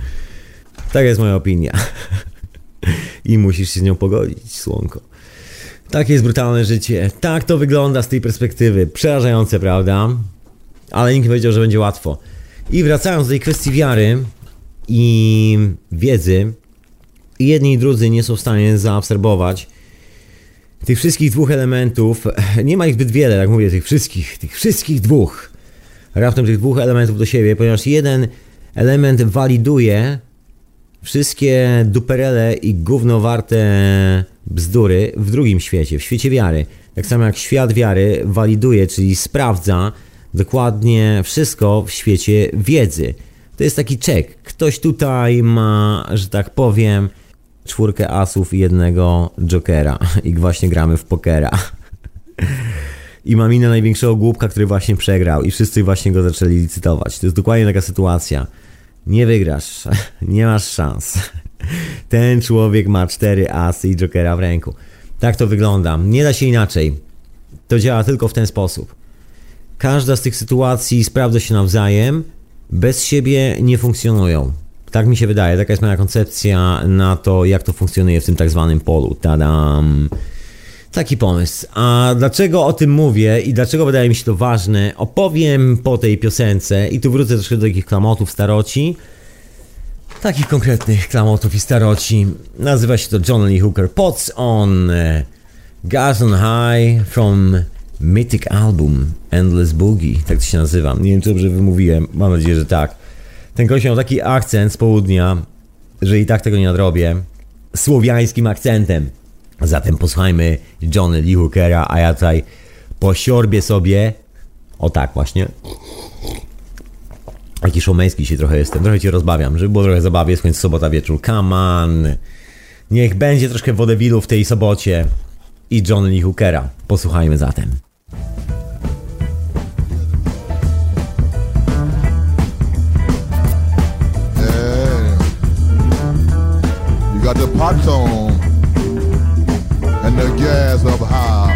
Taka jest moja opinia. I musisz się z nią pogodzić, słonko. Takie jest brutalne życie. Tak to wygląda z tej perspektywy. Przerażające, prawda? Ale nikt nie powiedział, że będzie łatwo. I wracając do tej kwestii wiary i wiedzy, jedni i drudzy nie są w stanie zaobserwować tych wszystkich dwóch elementów. Nie ma ich zbyt wiele, jak mówię, tych wszystkich, tych wszystkich dwóch. Raptem tych dwóch elementów do siebie, ponieważ jeden element waliduje wszystkie duperele i gównowarte bzdury w drugim świecie, w świecie wiary. Tak samo jak świat wiary waliduje, czyli sprawdza dokładnie wszystko w świecie wiedzy. To jest taki czek. Ktoś tutaj ma, że tak powiem, czwórkę asów i jednego jokera. I właśnie gramy w pokera. I mam inne największego głupka, który właśnie przegrał i wszyscy właśnie go zaczęli licytować. To jest dokładnie taka sytuacja. Nie wygrasz, nie masz szans. Ten człowiek ma cztery asy i jokera w ręku. Tak to wygląda. Nie da się inaczej. To działa tylko w ten sposób. Każda z tych sytuacji sprawdza się nawzajem, bez siebie nie funkcjonują. Tak mi się wydaje, taka jest moja koncepcja na to, jak to funkcjonuje w tym tak zwanym polu. Tadam. Taki pomysł. A dlaczego o tym mówię i dlaczego wydaje mi się to ważne, opowiem po tej piosence i tu wrócę troszkę do takich klamotów staroci. Takich konkretnych klamotów i staroci. Nazywa się to John Lee Hooker. Pots on uh, Gas on High from Mythic Album Endless Boogie. Tak to się nazywa. Nie wiem, czy dobrze wymówiłem. Mam nadzieję, że tak. Ten gość miał taki akcent z południa, że i tak tego nie nadrobię. Słowiańskim akcentem. Zatem posłuchajmy Johnny Lee Hookera, a ja tutaj posiorbie sobie, o tak właśnie, taki showmeński się trochę jestem, trochę cię rozbawiam, żeby było trochę zabawy, jest końcu sobota wieczór, come on. Niech będzie troszkę wodewilu w tej sobocie i John Lee Hookera. Posłuchajmy zatem. Got the pots on and the gas up high.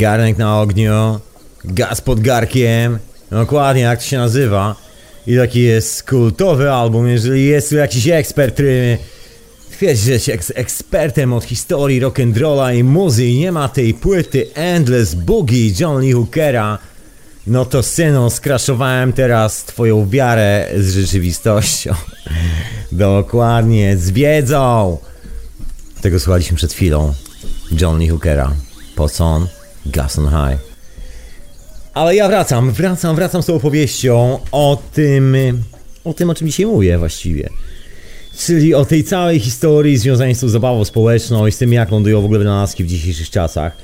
Garnek na ogniu, gaz pod garkiem, dokładnie jak to się nazywa. I taki jest kultowy album, jeżeli jest tu jakiś ekspert, który twierdzi, że jest eks ekspertem od historii rock'n'rolla i muzyki, nie ma tej płyty Endless Boogie John Lee Hookera, no to synu, skraszowałem teraz twoją wiarę z rzeczywistością. Dokładnie, z wiedzą. Tego słuchaliśmy przed chwilą. John Lee Hookera. Poson, Gas on High. Ale ja wracam, wracam, wracam z tą opowieścią o tym, o tym, o czym dzisiaj mówię właściwie. Czyli o tej całej historii związanej z tą zabawą społeczną i z tym, jak lądują w ogóle wynalazki w dzisiejszych czasach.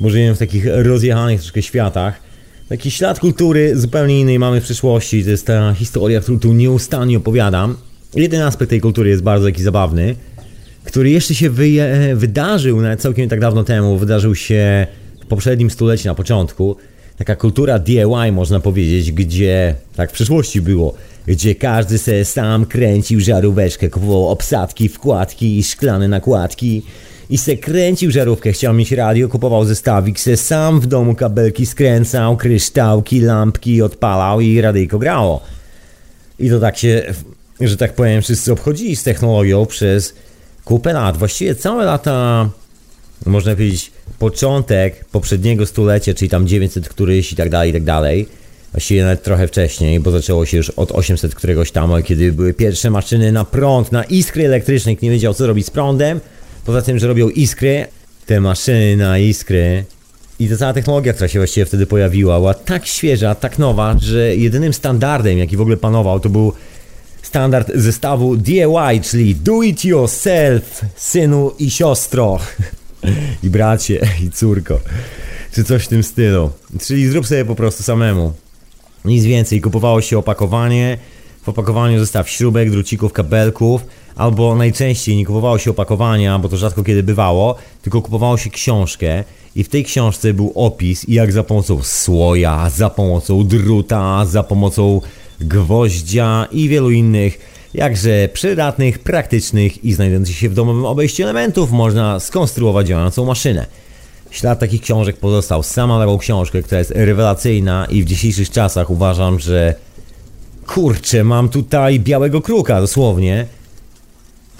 Bo żyjemy w takich rozjechanych troszkę światach. Taki ślad kultury zupełnie innej mamy w przyszłości. To jest ta historia, którą tu nieustannie opowiadam. Jeden aspekt tej kultury jest bardzo taki zabawny, który jeszcze się wydarzył nawet całkiem tak dawno temu. Wydarzył się poprzednim stuleciu, na początku. Taka kultura DIY, można powiedzieć, gdzie, tak w przyszłości było, gdzie każdy se sam kręcił żaróweczkę, kupował obsadki, wkładki i szklane nakładki i se kręcił żarówkę, chciał mieć radio, kupował zestawik, se sam w domu kabelki skręcał, kryształki, lampki odpalał i radyjko grało. I to tak się, że tak powiem, wszyscy obchodzili z technologią przez kupę lat. Właściwie całe lata, można powiedzieć, początek poprzedniego stulecia, czyli tam 900 któryś i tak dalej, i tak dalej. Właściwie nawet trochę wcześniej, bo zaczęło się już od 800 któregoś tam, kiedy były pierwsze maszyny na prąd, na iskry elektryczne, nikt nie wiedział co robić z prądem. Poza tym, że robią iskry, te maszyny na iskry i ta cała technologia, która się właściwie wtedy pojawiła, była tak świeża, tak nowa, że jedynym standardem, jaki w ogóle panował, to był standard zestawu DIY, czyli Do It Yourself, synu i siostro. I bracie, i córko. Czy coś w tym stylu. Czyli zrób sobie po prostu samemu. Nic więcej. Kupowało się opakowanie. W opakowaniu zestaw śrubek, drucików, kabelków. Albo najczęściej nie kupowało się opakowania, bo to rzadko kiedy bywało, tylko kupowało się książkę i w tej książce był opis, jak za pomocą słoja, za pomocą druta, za pomocą gwoździa i wielu innych, jakże przydatnych, praktycznych i znajdujących się w domowym obejściu elementów można skonstruować działającą maszynę. Ślad takich książek pozostał. Sama taką książkę, która jest rewelacyjna i w dzisiejszych czasach uważam, że kurczę, mam tutaj białego kruka dosłownie.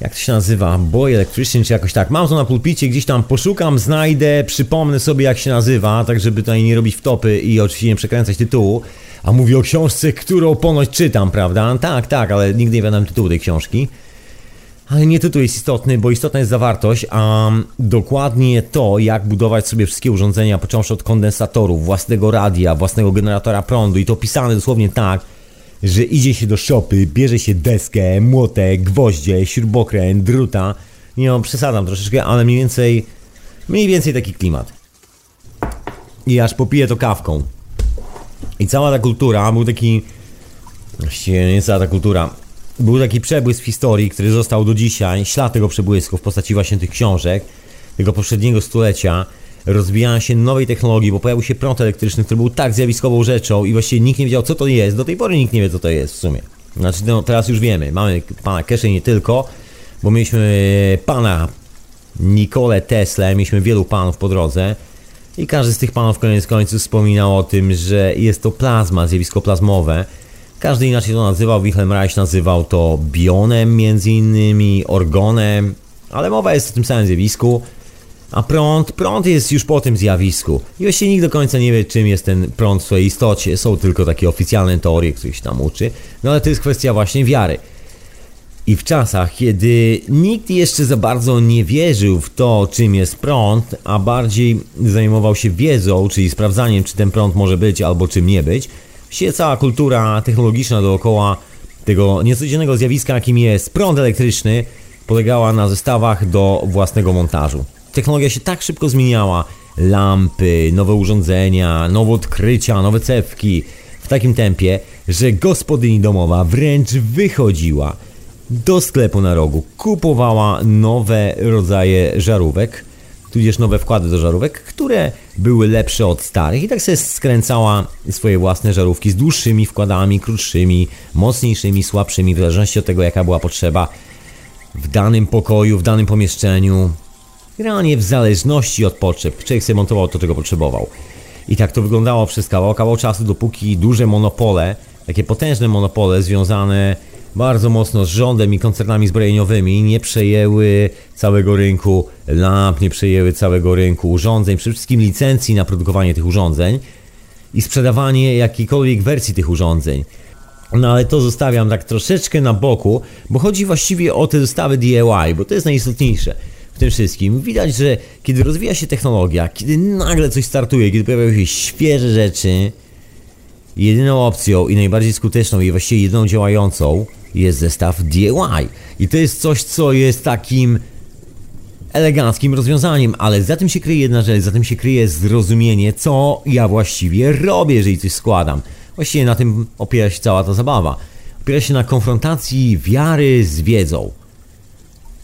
Jak to się nazywa? Boy Electrician czy jakoś tak. Mam to na pulpicie, gdzieś tam poszukam, znajdę, przypomnę sobie jak się nazywa, tak żeby tutaj nie robić wtopy i oczywiście nie przekręcać tytułu. A mówi o książce, którą ponoć czytam, prawda? Tak, tak, ale nigdy nie wiadam tytułu tej książki. Ale nie tytuł jest istotny, bo istotna jest zawartość, a dokładnie to, jak budować sobie wszystkie urządzenia, począwszy od kondensatorów, własnego radia, własnego generatora prądu i to pisane dosłownie tak, że idzie się do szopy, bierze się deskę, młotek, gwoździe, śrubokręt, druta. Nie no, przesadzam troszeczkę, ale mniej więcej, mniej więcej taki klimat. I aż popiję to kawką. I cała ta kultura, był taki, właściwie nie cała ta kultura, był taki przebłysk w historii, który został do dzisiaj, ślad tego przebłysku w postaci właśnie tych książek, tego poprzedniego stulecia, rozwijania się nowej technologii, bo pojawił się prąd elektryczny, który był tak zjawiskową rzeczą i właściwie nikt nie wiedział co to jest, do tej pory nikt nie wie co to jest w sumie. Znaczy no, teraz już wiemy, mamy pana Kesze nie tylko, bo mieliśmy pana Nikolę Tesla, mieliśmy wielu panów po drodze i każdy z tych panów koniec końców wspominał o tym, że jest to plazma, zjawisko plazmowe. Każdy inaczej to nazywał, Wilhelm Reich nazywał to bionem między innymi, orgonem, ale mowa jest o tym samym zjawisku. A prąd, prąd jest już po tym zjawisku. I właściwie nikt do końca nie wie, czym jest ten prąd w swojej istocie. Są tylko takie oficjalne teorie, których się tam uczy. No ale to jest kwestia właśnie wiary. I w czasach, kiedy nikt jeszcze za bardzo nie wierzył w to, czym jest prąd, a bardziej zajmował się wiedzą, czyli sprawdzaniem, czy ten prąd może być albo czym nie być, się cała kultura technologiczna dookoła tego niecodziennego zjawiska, jakim jest prąd elektryczny, polegała na zestawach do własnego montażu. Technologia się tak szybko zmieniała, lampy, nowe urządzenia, nowe odkrycia, nowe cewki, w takim tempie, że gospodyni domowa wręcz wychodziła do sklepu na rogu, kupowała nowe rodzaje żarówek, tudzież nowe wkłady do żarówek, które były lepsze od starych i tak sobie skręcała swoje własne żarówki z dłuższymi wkładami, krótszymi, mocniejszymi, słabszymi, w zależności od tego jaka była potrzeba w danym pokoju, w danym pomieszczeniu. Generalnie w zależności od potrzeb. Człowiek sobie montował to, czego potrzebował. I tak to wyglądało przez kawał, kawał czasu, dopóki duże monopole, takie potężne monopole związane bardzo mocno z rządem i koncernami zbrojeniowymi nie przejęły całego rynku lamp, nie przejęły całego rynku urządzeń, przede wszystkim licencji na produkowanie tych urządzeń i sprzedawanie jakiejkolwiek wersji tych urządzeń. No ale to zostawiam tak troszeczkę na boku, bo chodzi właściwie o te zestawy DIY, bo to jest najistotniejsze w tym wszystkim. Widać, że kiedy rozwija się technologia, kiedy nagle coś startuje, kiedy pojawiają się świeże rzeczy, jedyną opcją i najbardziej skuteczną i właściwie jedyną działającą jest zestaw DIY. I to jest coś, co jest takim eleganckim rozwiązaniem, ale za tym się kryje jedna rzecz, za tym się kryje zrozumienie, co ja właściwie robię, jeżeli coś składam. Właściwie na tym opiera się cała ta zabawa. Opiera się na konfrontacji wiary z wiedzą.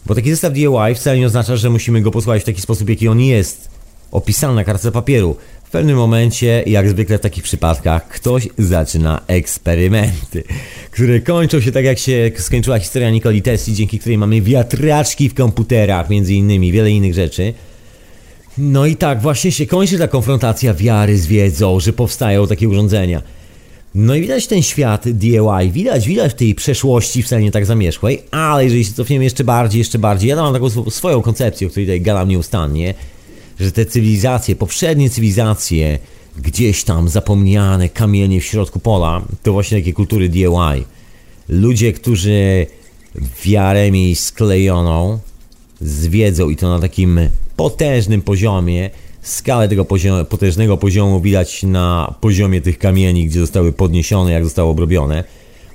Bo taki zestaw DIY wcale nie oznacza, że musimy go posłuchać w taki sposób, jaki on jest. Opisany na kartce papieru. W pewnym momencie, jak zwykle w takich przypadkach, ktoś zaczyna eksperymenty, które kończą się tak, jak się skończyła historia Nikoli Tesli, dzięki której mamy wiatraczki w komputerach, między innymi, wiele innych rzeczy. No i tak właśnie się kończy ta konfrontacja wiary z wiedzą, że powstają takie urządzenia. No i widać ten świat DIY, widać, widać w tej przeszłości wcale nie tak zamierzchłej, ale jeżeli się cofniemy jeszcze bardziej, jeszcze bardziej, ja mam taką swoją koncepcję, o której tutaj gadam nieustannie, że te cywilizacje, poprzednie cywilizacje, gdzieś tam zapomniane kamienie w środku pola, to właśnie takie kultury DIY. Ludzie, którzy wiarę mieli sklejoną z wiedzą i to na takim potężnym poziomie, Skalę tego potężnego poziomu widać na poziomie tych kamieni, gdzie zostały podniesione, jak zostały obrobione.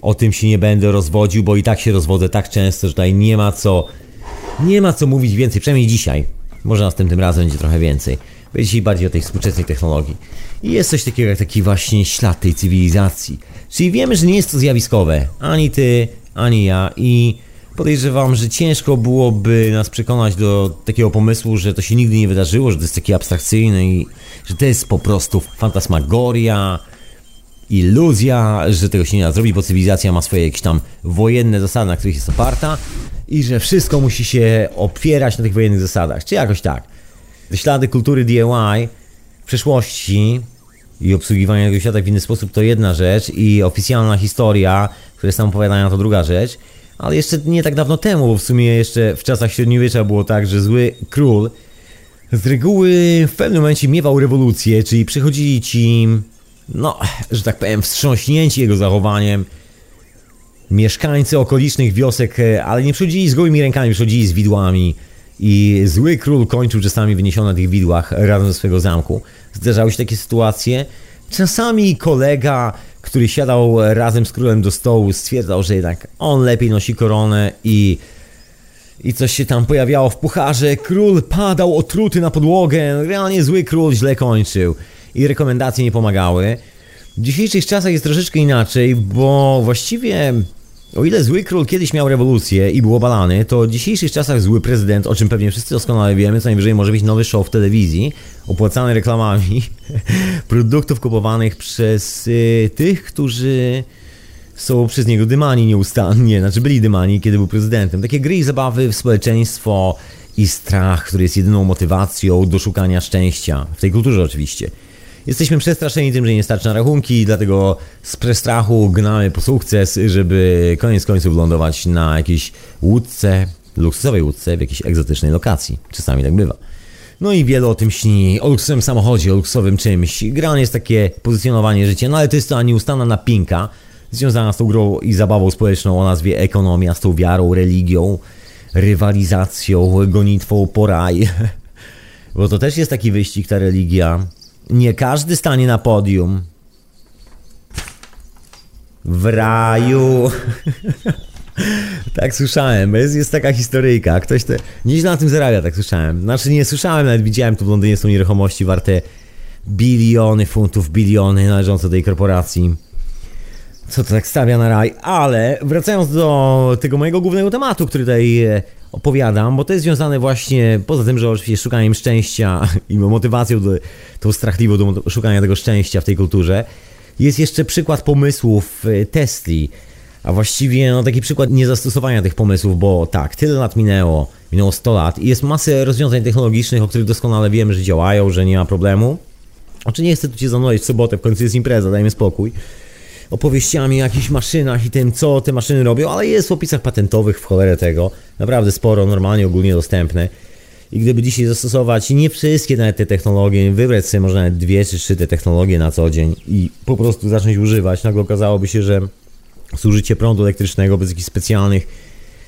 O tym się nie będę rozwodził, bo i tak się rozwodzę tak często, że tutaj nie ma co, nie ma co mówić więcej, przynajmniej dzisiaj. Może następnym razem będzie trochę więcej. Będzie dzisiaj bardziej o tej współczesnej technologii. I jest coś takiego jak taki właśnie ślad tej cywilizacji. Czyli wiemy, że nie jest to zjawiskowe. Ani ty, ani ja. I podejrzewam, że ciężko byłoby nas przekonać do takiego pomysłu, że to się nigdy nie wydarzyło, że to jest takie abstrakcyjne i że to jest po prostu fantasmagoria, iluzja, że tego się nie da zrobić, bo cywilizacja ma swoje jakieś tam wojenne zasady, na których jest oparta i że wszystko musi się opierać na tych wojennych zasadach, czy jakoś tak. Ślady kultury DIY w przeszłości i obsługiwania tego świata w inny sposób to jedna rzecz i oficjalna historia, które są opowiadania to druga rzecz ale jeszcze nie tak dawno temu, bo w sumie jeszcze w czasach średniowiecza było tak, że zły król z reguły w pewnym momencie miewał rewolucję, czyli przychodzili ci, no, że tak powiem, wstrząśnięci jego zachowaniem mieszkańcy okolicznych wiosek, ale nie przychodzili z gołymi rękami, przychodzili z widłami i zły król kończył czasami wyniesiony na tych widłach razem ze swojego zamku. Zdarzały się takie sytuacje. Czasami kolega który siadał razem z królem do stołu, stwierdzał, że jednak on lepiej nosi koronę i i coś się tam pojawiało w pucharze. Król padał otruty na podłogę. Realnie zły król źle kończył. I rekomendacje nie pomagały. W dzisiejszych czasach jest troszeczkę inaczej, bo właściwie o ile zły król kiedyś miał rewolucję i był obalany, to w dzisiejszych czasach zły prezydent, o czym pewnie wszyscy doskonale wiemy, co najwyżej może być nowy show w telewizji, opłacany reklamami produktów kupowanych przez y, tych, którzy są przez niego dymani nieustannie, znaczy byli dymani, kiedy był prezydentem. Takie gry i zabawy w społeczeństwo i strach, który jest jedyną motywacją do szukania szczęścia. W tej kulturze oczywiście. Jesteśmy przestraszeni tym, że nie starczy na rachunki, dlatego z prestrachu gnamy po sukces, żeby koniec końców lądować na jakiejś łódce, luksusowej łódce w jakiejś egzotycznej lokacji. Czasami tak bywa. No i wiele o tym śni, o luksusowym samochodzie, o luksusowym czymś. Grane jest takie pozycjonowanie życia, no ale to jest to nieustanna napinka związana z tą grą i zabawą społeczną o nazwie ekonomia, z tą wiarą, religią, rywalizacją, gonitwą po raj. Bo to też jest taki wyścig, ta religia. Nie każdy stanie na podium. W raju. tak słyszałem, jest, jest taka historyjka. Ktoś te. Nieźle na tym zarabia, tak słyszałem. Znaczy nie słyszałem, nawet widziałem tu w Londynie są nieruchomości warte biliony funtów, biliony należące do tej korporacji. Co to tak stawia na raj? Ale wracając do tego mojego głównego tematu, który tutaj e, opowiadam, bo to jest związane właśnie, poza tym, że oczywiście szukaniem szczęścia i motywacją, do, tą strachliwą do szukania tego szczęścia w tej kulturze, jest jeszcze przykład pomysłów e, Tesli, a właściwie no, taki przykład niezastosowania tych pomysłów, bo tak, tyle lat minęło, minęło 100 lat i jest masę rozwiązań technologicznych, o których doskonale wiemy, że działają, że nie ma problemu. Oczy nie chcę tu Cię zanurzać w sobotę, w końcu jest impreza, dajmy spokój opowieściami o jakichś maszynach i tym, co te maszyny robią, ale jest w opisach patentowych w cholerę tego. Naprawdę sporo, normalnie, ogólnie dostępne. I gdyby dzisiaj zastosować nie wszystkie nawet te technologie, wybrać sobie może nawet dwie czy trzy te technologie na co dzień i po prostu zacząć używać, nagle okazałoby się, że zużycie prądu elektrycznego bez jakichś specjalnych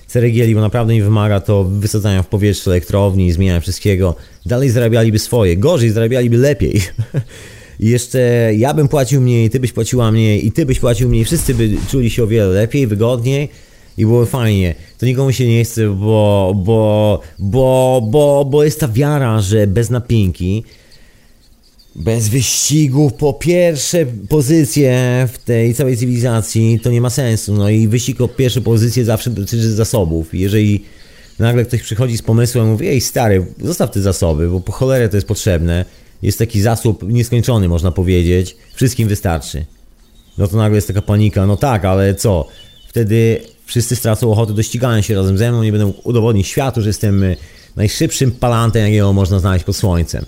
ceregieli, bo naprawdę nie wymaga to wysadzania w powietrze elektrowni, zmieniania wszystkiego, dalej zarabialiby swoje, gorzej zarabialiby lepiej. I jeszcze ja bym płacił mniej, ty byś płaciła mniej i ty byś płacił mniej, wszyscy by czuli się o wiele lepiej, wygodniej i było fajnie. To nikomu się nie chce, bo, bo, bo, bo, bo jest ta wiara, że bez napinki, bez wyścigów po pierwsze pozycje w tej całej cywilizacji to nie ma sensu. No i wyścig o pierwsze pozycje zawsze dotyczy zasobów. Jeżeli nagle ktoś przychodzi z pomysłem mówi, ej stary, zostaw te zasoby, bo po cholerę to jest potrzebne, jest taki zasób nieskończony, można powiedzieć, wszystkim wystarczy. No to nagle jest taka panika, no tak, ale co? Wtedy wszyscy stracą ochotę do ścigania się razem ze mną, nie będę udowodnić światu, że jestem y, najszybszym palantem, jakiego można znaleźć pod słońcem.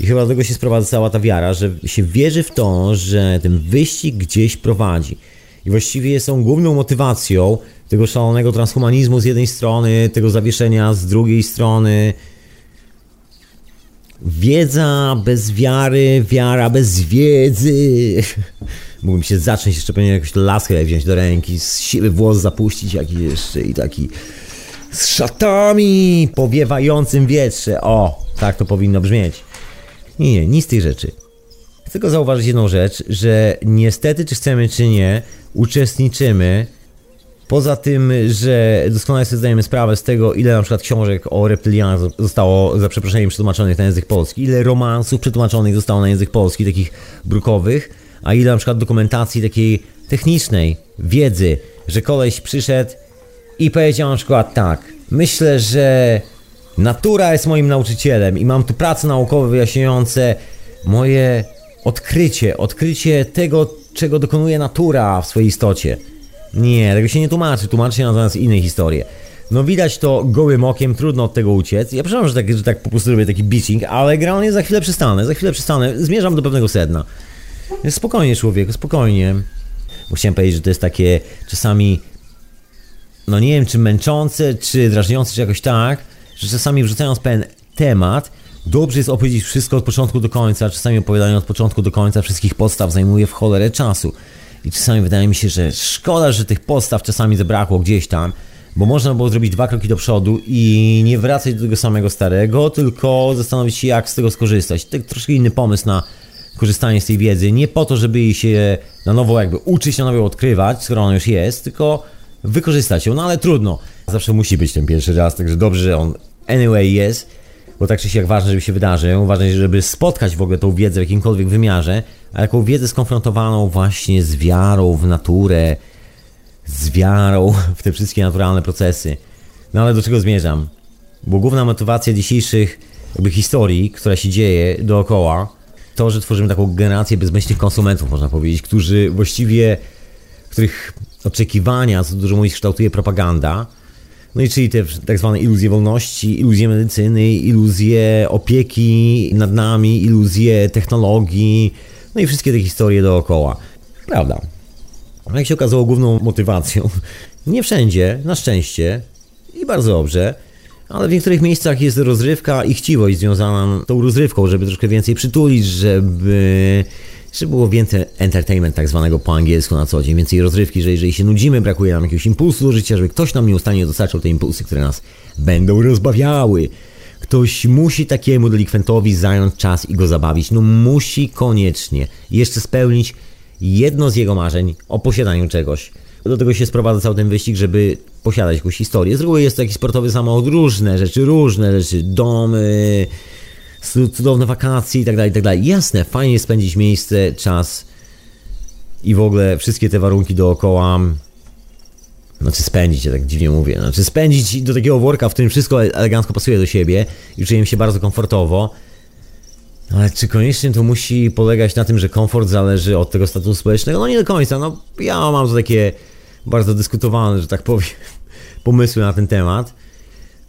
I chyba do tego się sprowadza cała ta wiara, że się wierzy w to, że ten wyścig gdzieś prowadzi. I właściwie są główną motywacją tego szalonego transhumanizmu z jednej strony, tego zawieszenia z drugiej strony, Wiedza bez wiary, wiara bez wiedzy. Mógłbym się zacząć jeszcze pewnie jakąś laskę wziąć do ręki, z siły włos zapuścić jakiś jeszcze i taki z szatami powiewającym wietrze. O, tak to powinno brzmieć. Nie, nie, nic z tych rzeczy. Chcę tylko zauważyć jedną rzecz, że niestety, czy chcemy, czy nie, uczestniczymy Poza tym, że doskonale sobie zdajemy sprawę z tego, ile na przykład książek o reptylianach zostało za przeproszeniem przetłumaczonych na język polski, ile romansów przetłumaczonych zostało na język polski, takich brukowych, a ile na przykład dokumentacji takiej technicznej, wiedzy, że koleś przyszedł i powiedział na przykład tak, myślę, że natura jest moim nauczycielem i mam tu prace naukowe wyjaśniające moje odkrycie, odkrycie tego, czego dokonuje natura w swojej istocie. Nie, tego się nie tłumaczy, tłumaczy się natomiast inne historie. No widać to gołym okiem, trudno od tego uciec. Ja przepraszam, że tak, że tak po prostu robię taki bitching, ale generalnie za chwilę przystanę, za chwilę przystanę, zmierzam do pewnego sedna. Spokojnie człowieku, spokojnie. Bo chciałem powiedzieć, że to jest takie czasami, no nie wiem, czy męczące, czy drażniące, czy jakoś tak, że czasami wrzucając pewien temat, dobrze jest opowiedzieć wszystko od początku do końca, czasami opowiadanie od początku do końca wszystkich podstaw zajmuje w cholerę czasu. I czasami wydaje mi się, że szkoda, że tych postaw czasami zabrakło gdzieś tam, bo można było zrobić dwa kroki do przodu i nie wracać do tego samego starego, tylko zastanowić się, jak z tego skorzystać. Tak troszkę inny pomysł na korzystanie z tej wiedzy. Nie po to, żeby jej się na nowo jakby uczyć, na nowo odkrywać, skoro ona już jest, tylko wykorzystać ją. No ale trudno. Zawsze musi być ten pierwszy raz, także dobrze, że on anyway jest bo tak czy siak ważne, żeby się wydarzył, ważne, żeby spotkać w ogóle tą wiedzę w jakimkolwiek wymiarze, a jaką wiedzę skonfrontowaną właśnie z wiarą w naturę, z wiarą w te wszystkie naturalne procesy. No ale do czego zmierzam? Bo główna motywacja dzisiejszych jakby historii, która się dzieje dookoła, to, że tworzymy taką generację bezmyślnych konsumentów, można powiedzieć, którzy właściwie których oczekiwania, co dużo mówić, kształtuje propaganda. No i czyli te tak zwane iluzje wolności, iluzje medycyny, iluzje opieki nad nami, iluzje technologii, no i wszystkie te historie dookoła. Prawda. Jak się okazało, główną motywacją, nie wszędzie, na szczęście i bardzo dobrze, ale w niektórych miejscach jest rozrywka i chciwość związana z tą rozrywką, żeby troszkę więcej przytulić, żeby, żeby było więcej entertainment tak zwanego po angielsku na co dzień, więcej rozrywki, że jeżeli się nudzimy, brakuje nam jakiegoś impulsu do życia, żeby ktoś nam nieustannie dostarczał te impulsy, które nas będą rozbawiały. Ktoś musi takiemu delikwentowi zająć czas i go zabawić. No musi koniecznie jeszcze spełnić jedno z jego marzeń o posiadaniu czegoś. Do tego się sprowadza cały ten wyścig, żeby posiadać jakąś historię. Z reguły jest to jakiś sportowy samochód, różne rzeczy, różne rzeczy, domy, cudowne wakacje i tak dalej, i tak dalej. Jasne, fajnie spędzić miejsce, czas i w ogóle wszystkie te warunki dookoła. Znaczy spędzić, ja tak dziwnie mówię. Znaczy spędzić do takiego worka, w którym wszystko elegancko pasuje do siebie i czuję się bardzo komfortowo. Ale czy koniecznie to musi polegać na tym, że komfort zależy od tego statusu społecznego? No nie do końca. No ja mam to takie bardzo dyskutowane, że tak powiem, pomysły na ten temat.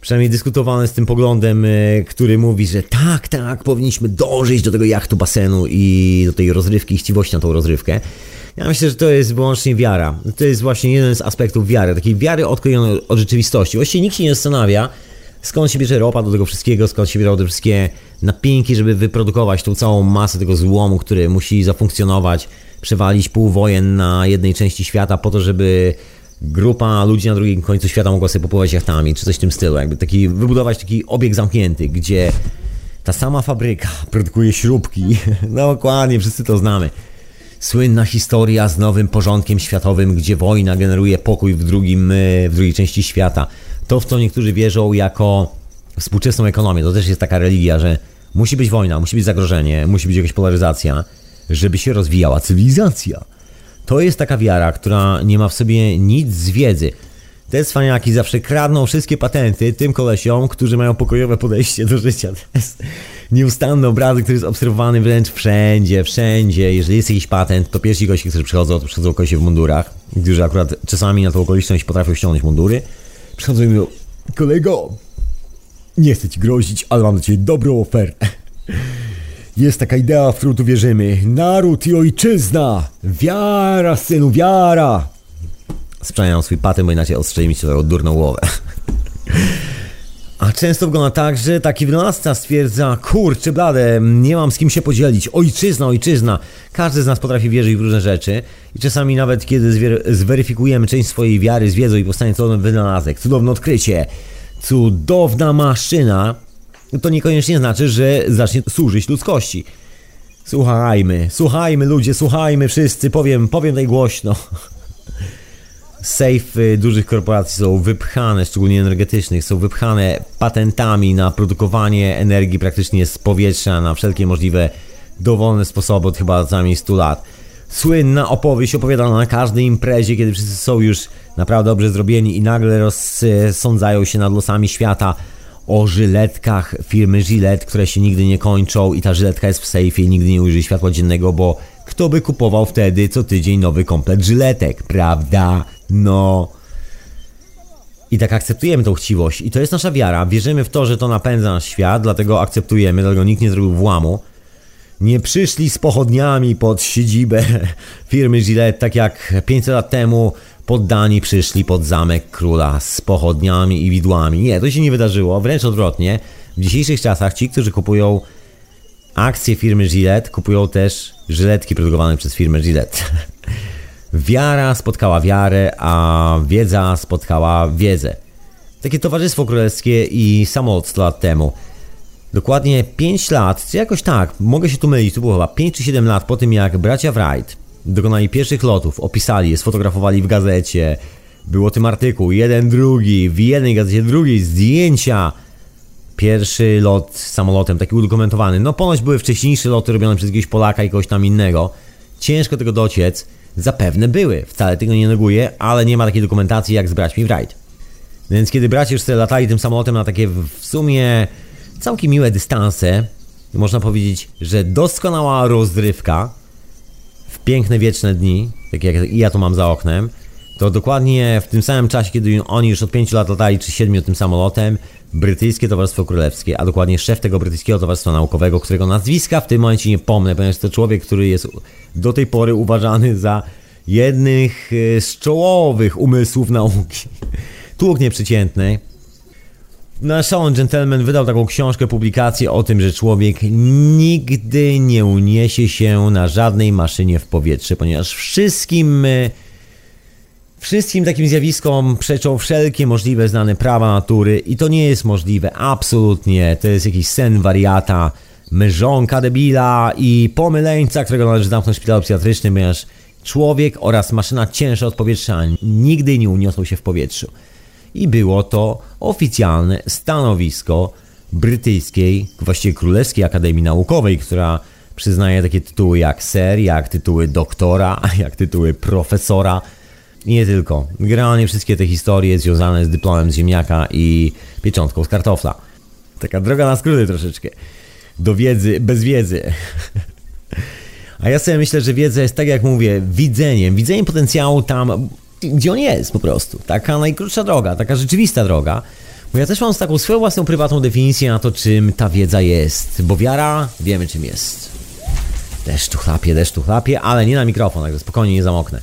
Przynajmniej dyskutowane z tym poglądem, e, który mówi, że tak, tak, powinniśmy dążyć do tego jachtu basenu i do tej rozrywki i chciwości na tą rozrywkę. Ja myślę, że to jest wyłącznie wiara. To jest właśnie jeden z aspektów wiary, takiej wiary odklejonej od rzeczywistości. Właściwie nikt się nie zastanawia, skąd się bierze ropa do tego wszystkiego, skąd się biorą te wszystkie napinki, żeby wyprodukować tą całą masę tego złomu, który musi zafunkcjonować, przewalić pół wojen na jednej części świata po to, żeby grupa ludzi na drugim końcu świata mogła sobie popływać jachtami, czy coś w tym stylu. Jakby taki, wybudować taki obieg zamknięty, gdzie ta sama fabryka produkuje śrubki. No dokładnie, wszyscy to znamy. Słynna historia z nowym porządkiem światowym, gdzie wojna generuje pokój w, drugim, w drugiej części świata. To, w co niektórzy wierzą jako współczesną ekonomię. To też jest taka religia, że musi być wojna, musi być zagrożenie, musi być jakaś polaryzacja, żeby się rozwijała cywilizacja. To jest taka wiara, która nie ma w sobie nic z wiedzy. Te cwaniaki zawsze kradną wszystkie patenty tym kolesiom, którzy mają pokojowe podejście do życia. To jest nieustanny obrazek, który jest obserwowany wręcz wszędzie, wszędzie. Jeżeli jest jakiś patent, to pierwsi gości, którzy przychodzą, to przychodzą kolesie w mundurach, którzy akurat czasami na tą okoliczność potrafią ściągnąć mundury. Przychodzą i mówią, kolego, nie chcę ci grozić, ale mam do ciebie dobrą ofertę. Jest taka idea, w którą tu wierzymy. Naród i ojczyzna! Wiara, synu, wiara! Sprzedają swój patent, bo inaczej ostrzeli mi się swoją durną głowę. A często wygląda tak, że taki wynalazca stwierdza, kurczę blade, nie mam z kim się podzielić, ojczyzna, ojczyzna. Każdy z nas potrafi wierzyć w różne rzeczy i czasami nawet kiedy zweryfikujemy część swojej wiary z wiedzą i powstanie cudowny wynalazek, cudowne odkrycie, cudowna maszyna, to niekoniecznie znaczy, że zacznie służyć ludzkości. Słuchajmy, słuchajmy ludzie, słuchajmy wszyscy, powiem, powiem tutaj głośno. Sejfy dużych korporacji są wypchane, szczególnie energetycznych, są wypchane patentami na produkowanie energii praktycznie z powietrza na wszelkie możliwe dowolne sposoby od chyba co najmniej 100 lat. Słynna opowieść opowiadana na każdej imprezie, kiedy wszyscy są już naprawdę dobrze zrobieni i nagle rozsądzają się nad losami świata o żyletkach firmy Gillette, które się nigdy nie kończą i ta żyletka jest w sejfie i nigdy nie ujrzy światła dziennego, bo kto by kupował wtedy co tydzień nowy komplet żyletek, prawda? No... I tak akceptujemy tą chciwość. I to jest nasza wiara. Wierzymy w to, że to napędza nasz świat, dlatego akceptujemy, dlatego nikt nie zrobił włamu. Nie przyszli z pochodniami pod siedzibę firmy Gillette, tak jak 500 lat temu poddani przyszli pod zamek króla z pochodniami i widłami. Nie, to się nie wydarzyło, wręcz odwrotnie. W dzisiejszych czasach ci, którzy kupują akcje firmy Gillette, kupują też żyletki produkowane przez firmę Gillette. Wiara spotkała wiarę, a wiedza spotkała wiedzę. Takie towarzystwo królewskie i samolot 100 lat temu. Dokładnie 5 lat, czy jakoś tak, mogę się tu mylić, to było chyba 5 czy 7 lat po tym jak bracia Wright dokonali pierwszych lotów, opisali sfotografowali w gazecie. Było tym artykuł, jeden, drugi, w jednej gazecie, drugiej, zdjęcia. Pierwszy lot samolotem, taki udokumentowany. No ponoć były wcześniejsze loty robione przez jakiegoś Polaka i kogoś tam innego. Ciężko tego dociec. Zapewne były, wcale tego nie neguję, ale nie ma takiej dokumentacji jak z braćmi Wright. Więc kiedy bracia już sobie latali tym samolotem na takie w sumie całkiem miłe dystanse, można powiedzieć, że doskonała rozrywka, w piękne wieczne dni, tak jak ja to mam za oknem, to dokładnie w tym samym czasie, kiedy oni już od 5 lat latali, czy 7 tym samolotem, brytyjskie Towarzystwo Królewskie, a dokładnie szef tego brytyjskiego Towarzystwa Naukowego, którego nazwiska w tym momencie nie pomnę, ponieważ to człowiek, który jest do tej pory uważany za jednych e, z czołowych umysłów nauki. Tłuk nieprzeciętny. Nasz Solon Gentleman wydał taką książkę, publikację o tym, że człowiek nigdy nie uniesie się na żadnej maszynie w powietrze, ponieważ wszystkim e, Wszystkim takim zjawiskom przeczą wszelkie możliwe znane prawa natury i to nie jest możliwe, absolutnie. To jest jakiś sen wariata, mrzonka debila i pomyleńca, którego należy zamknąć w szpitalu psychiatrycznym, ponieważ człowiek oraz maszyna cięższa od powietrza nigdy nie uniosą się w powietrzu. I było to oficjalne stanowisko brytyjskiej, właściwie Królewskiej Akademii Naukowej, która przyznaje takie tytuły jak ser, jak tytuły doktora, jak tytuły profesora, nie tylko. Generalnie wszystkie te historie związane z dyplomem z ziemniaka i pieczątką z kartofla. Taka droga na skróty troszeczkę. Do wiedzy, bez wiedzy. A ja sobie myślę, że wiedza jest tak jak mówię, widzeniem, widzeniem potencjału tam, gdzie on jest po prostu. Taka najkrótsza droga, taka rzeczywista droga. Bo ja też mam taką swoją własną prywatną definicję na to, czym ta wiedza jest. Bo wiara, wiemy czym jest. Deszcz tu chlapie, deszcz tu chlapie, ale nie na mikrofon, także spokojnie nie zamoknę.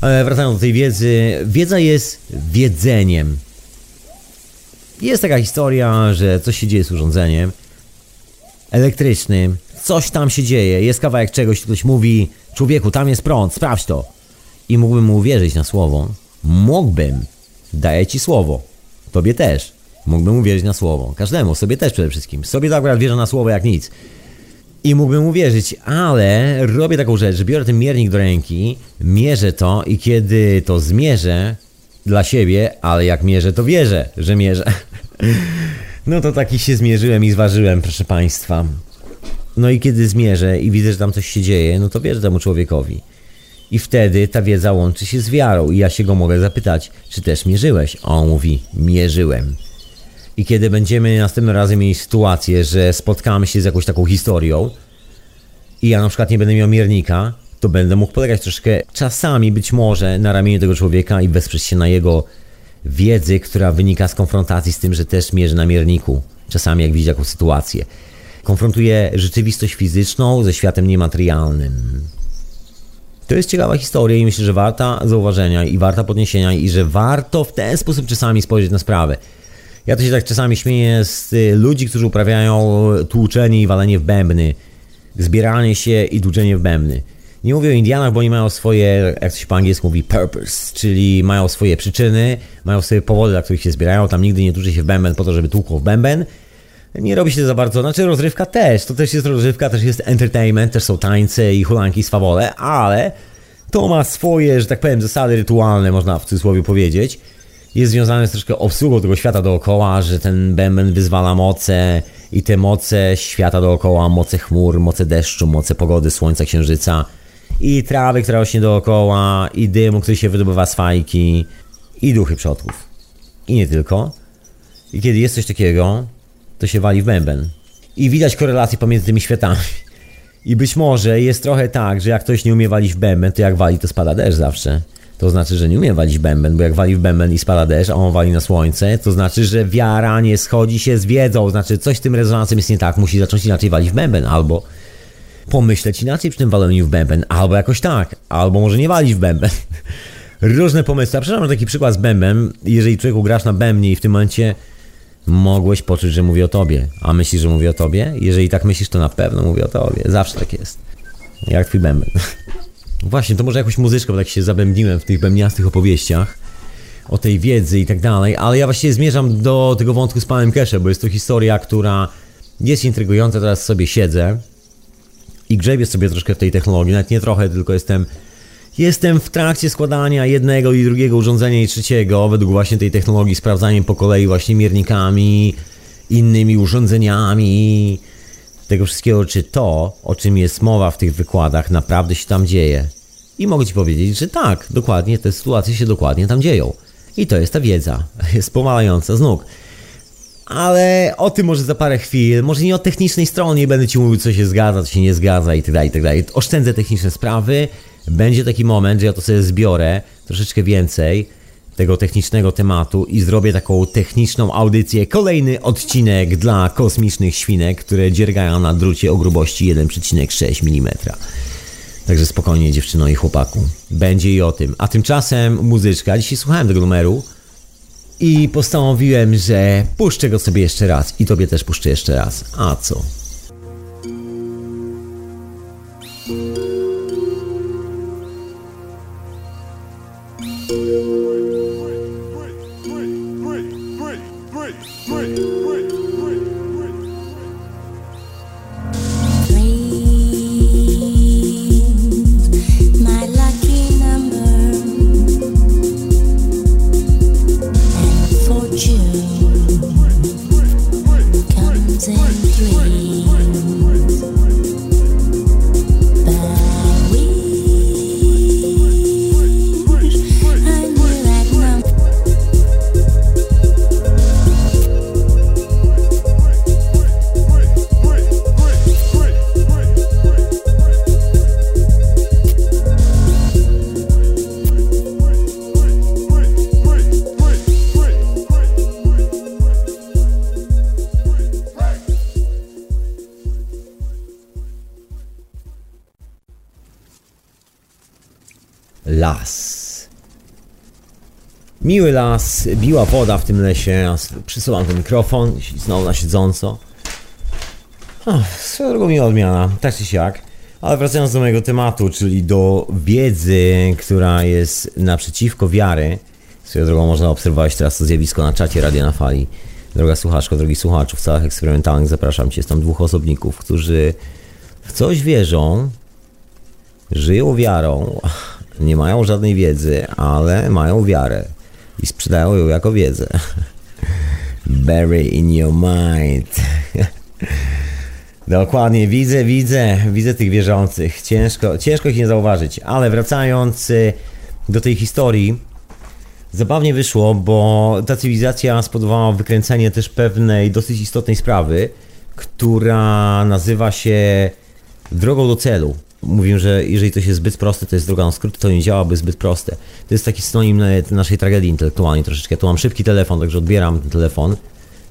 Ale wracając do tej wiedzy, wiedza jest wiedzeniem. Jest taka historia, że coś się dzieje z urządzeniem elektrycznym, coś tam się dzieje, jest kawałek czegoś, ktoś mówi, człowieku, tam jest prąd, sprawdź to. I mógłbym mu uwierzyć na słowo. Mógłbym. Daję ci słowo. Tobie też. Mógłbym uwierzyć na słowo. Każdemu, sobie też przede wszystkim. Sobie to akurat wierzę na słowo jak nic. I mógłbym uwierzyć, ale robię taką rzecz, biorę ten miernik do ręki, mierzę to i kiedy to zmierzę dla siebie, ale jak mierzę, to wierzę, że mierzę. No to taki się zmierzyłem i zważyłem, proszę Państwa. No i kiedy zmierzę i widzę, że tam coś się dzieje, no to wierzę temu człowiekowi. I wtedy ta wiedza łączy się z wiarą i ja się go mogę zapytać, czy też mierzyłeś? A on mówi, mierzyłem. I kiedy będziemy następnym razem mieli sytuację, że spotkamy się z jakąś taką historią i ja na przykład nie będę miał miernika, to będę mógł polegać troszkę czasami być może na ramieniu tego człowieka i wesprzeć się na jego wiedzy, która wynika z konfrontacji z tym, że też mierzy na mierniku. Czasami jak widzi jakąś sytuację. Konfrontuje rzeczywistość fizyczną ze światem niematerialnym. To jest ciekawa historia i myślę, że warta zauważenia i warta podniesienia i że warto w ten sposób czasami spojrzeć na sprawę. Ja to się tak czasami śmieję z y, ludzi, którzy uprawiają tłuczenie i walenie w bębny, zbieranie się i tłuczenie w bębny. Nie mówię o Indianach, bo oni mają swoje, jak się po angielsku mówi, purpose, czyli mają swoje przyczyny, mają swoje powody, dla których się zbierają. Tam nigdy nie tłucze się w bęben po to, żeby tłukło w bęben. Nie robi się to za bardzo, znaczy rozrywka też, to też jest rozrywka, też jest entertainment, też są tańce i hulanki swawole, ale to ma swoje, że tak powiem, zasady rytualne, można w cudzysłowie powiedzieć jest związane z troszkę obsługą tego świata dookoła, że ten bęben wyzwala moce i te moce świata dookoła, moce chmur, moce deszczu, moce pogody, słońca, księżyca i trawy, która rośnie dookoła i dymu, który się wydobywa z fajki i duchy przodków. I nie tylko. I kiedy jest coś takiego, to się wali w bęben. I widać korelację pomiędzy tymi światami. I być może jest trochę tak, że jak ktoś nie umie walić w bęben, to jak wali, to spada deszcz zawsze to znaczy, że nie umie walić bęben, bo jak wali w bęben i spada deszcz, a on wali na słońce, to znaczy, że wiara nie schodzi się z wiedzą, znaczy coś z tym rezonansem jest nie tak, musi zacząć inaczej walić w bęben, albo pomyśleć inaczej przy tym waleniu w bęben, albo jakoś tak, albo może nie walić w bęben. Różne pomysły. A przepraszam, taki przykład z bębem, jeżeli człowieku grasz na bębnie i w tym momencie mogłeś poczuć, że mówi o tobie, a myślisz, że mówi o tobie? Jeżeli tak myślisz, to na pewno mówi o tobie. Zawsze tak jest. Jak twój bęben. Właśnie, to może jakąś muzyczkę, bo tak się zabębniłem w tych bębniastych opowieściach o tej wiedzy i tak dalej, ale ja właściwie zmierzam do tego wątku z panem Kesze, bo jest to historia, która jest intrygująca, teraz sobie siedzę i grzebię sobie troszkę w tej technologii, nawet nie trochę, tylko jestem Jestem w trakcie składania jednego i drugiego urządzenia i trzeciego według właśnie tej technologii, sprawdzaniem po kolei właśnie miernikami, innymi urządzeniami, tego wszystkiego, czy to, o czym jest mowa w tych wykładach, naprawdę się tam dzieje. I mogę Ci powiedzieć, że tak, dokładnie, te sytuacje się dokładnie tam dzieją. I to jest ta wiedza. Jest pomalająca z nóg. Ale o tym może za parę chwil, może nie o technicznej stronie będę Ci mówił, co się zgadza, co się nie zgadza i tak dalej, i tak. Oszczędzę techniczne sprawy, będzie taki moment, że ja to sobie zbiorę troszeczkę więcej tego technicznego tematu i zrobię taką techniczną audycję, kolejny odcinek dla kosmicznych świnek, które dziergają na drucie o grubości 1,6 mm. Także spokojnie dziewczyno i chłopaku, będzie i o tym. A tymczasem muzyczka, dzisiaj słuchałem tego numeru i postanowiłem, że puszczę go sobie jeszcze raz i tobie też puszczę jeszcze raz. A co? Miły las, biła woda w tym lesie. Przysyłam ten mikrofon, znowu na siedząco. Swoją drogą miła odmiana, tak czy siak. Ale wracając do mojego tematu, czyli do wiedzy, która jest naprzeciwko wiary. Swoją drogą można obserwować teraz to zjawisko na czacie Radia na Fali. Droga słuchaczko, drogi słuchaczu, w celach eksperymentalnych zapraszam Cię. Jest tam dwóch osobników, którzy w coś wierzą, żyją wiarą, nie mają żadnej wiedzy, ale mają wiarę i sprzedają ją jako wiedzę. Bury in your mind. Dokładnie, widzę, widzę, widzę tych wierzących. Ciężko, ciężko ich nie zauważyć, ale wracając y, do tej historii, zabawnie wyszło, bo ta cywilizacja spowodowała wykręcenie też pewnej dosyć istotnej sprawy, która nazywa się drogą do celu. Mówię, że jeżeli coś jest zbyt proste, to jest droga na skróty, to nie działa, bo jest zbyt proste. To jest taki synonim na- naszej tragedii intelektualnej troszeczkę. Tu mam szybki telefon, także odbieram ten telefon.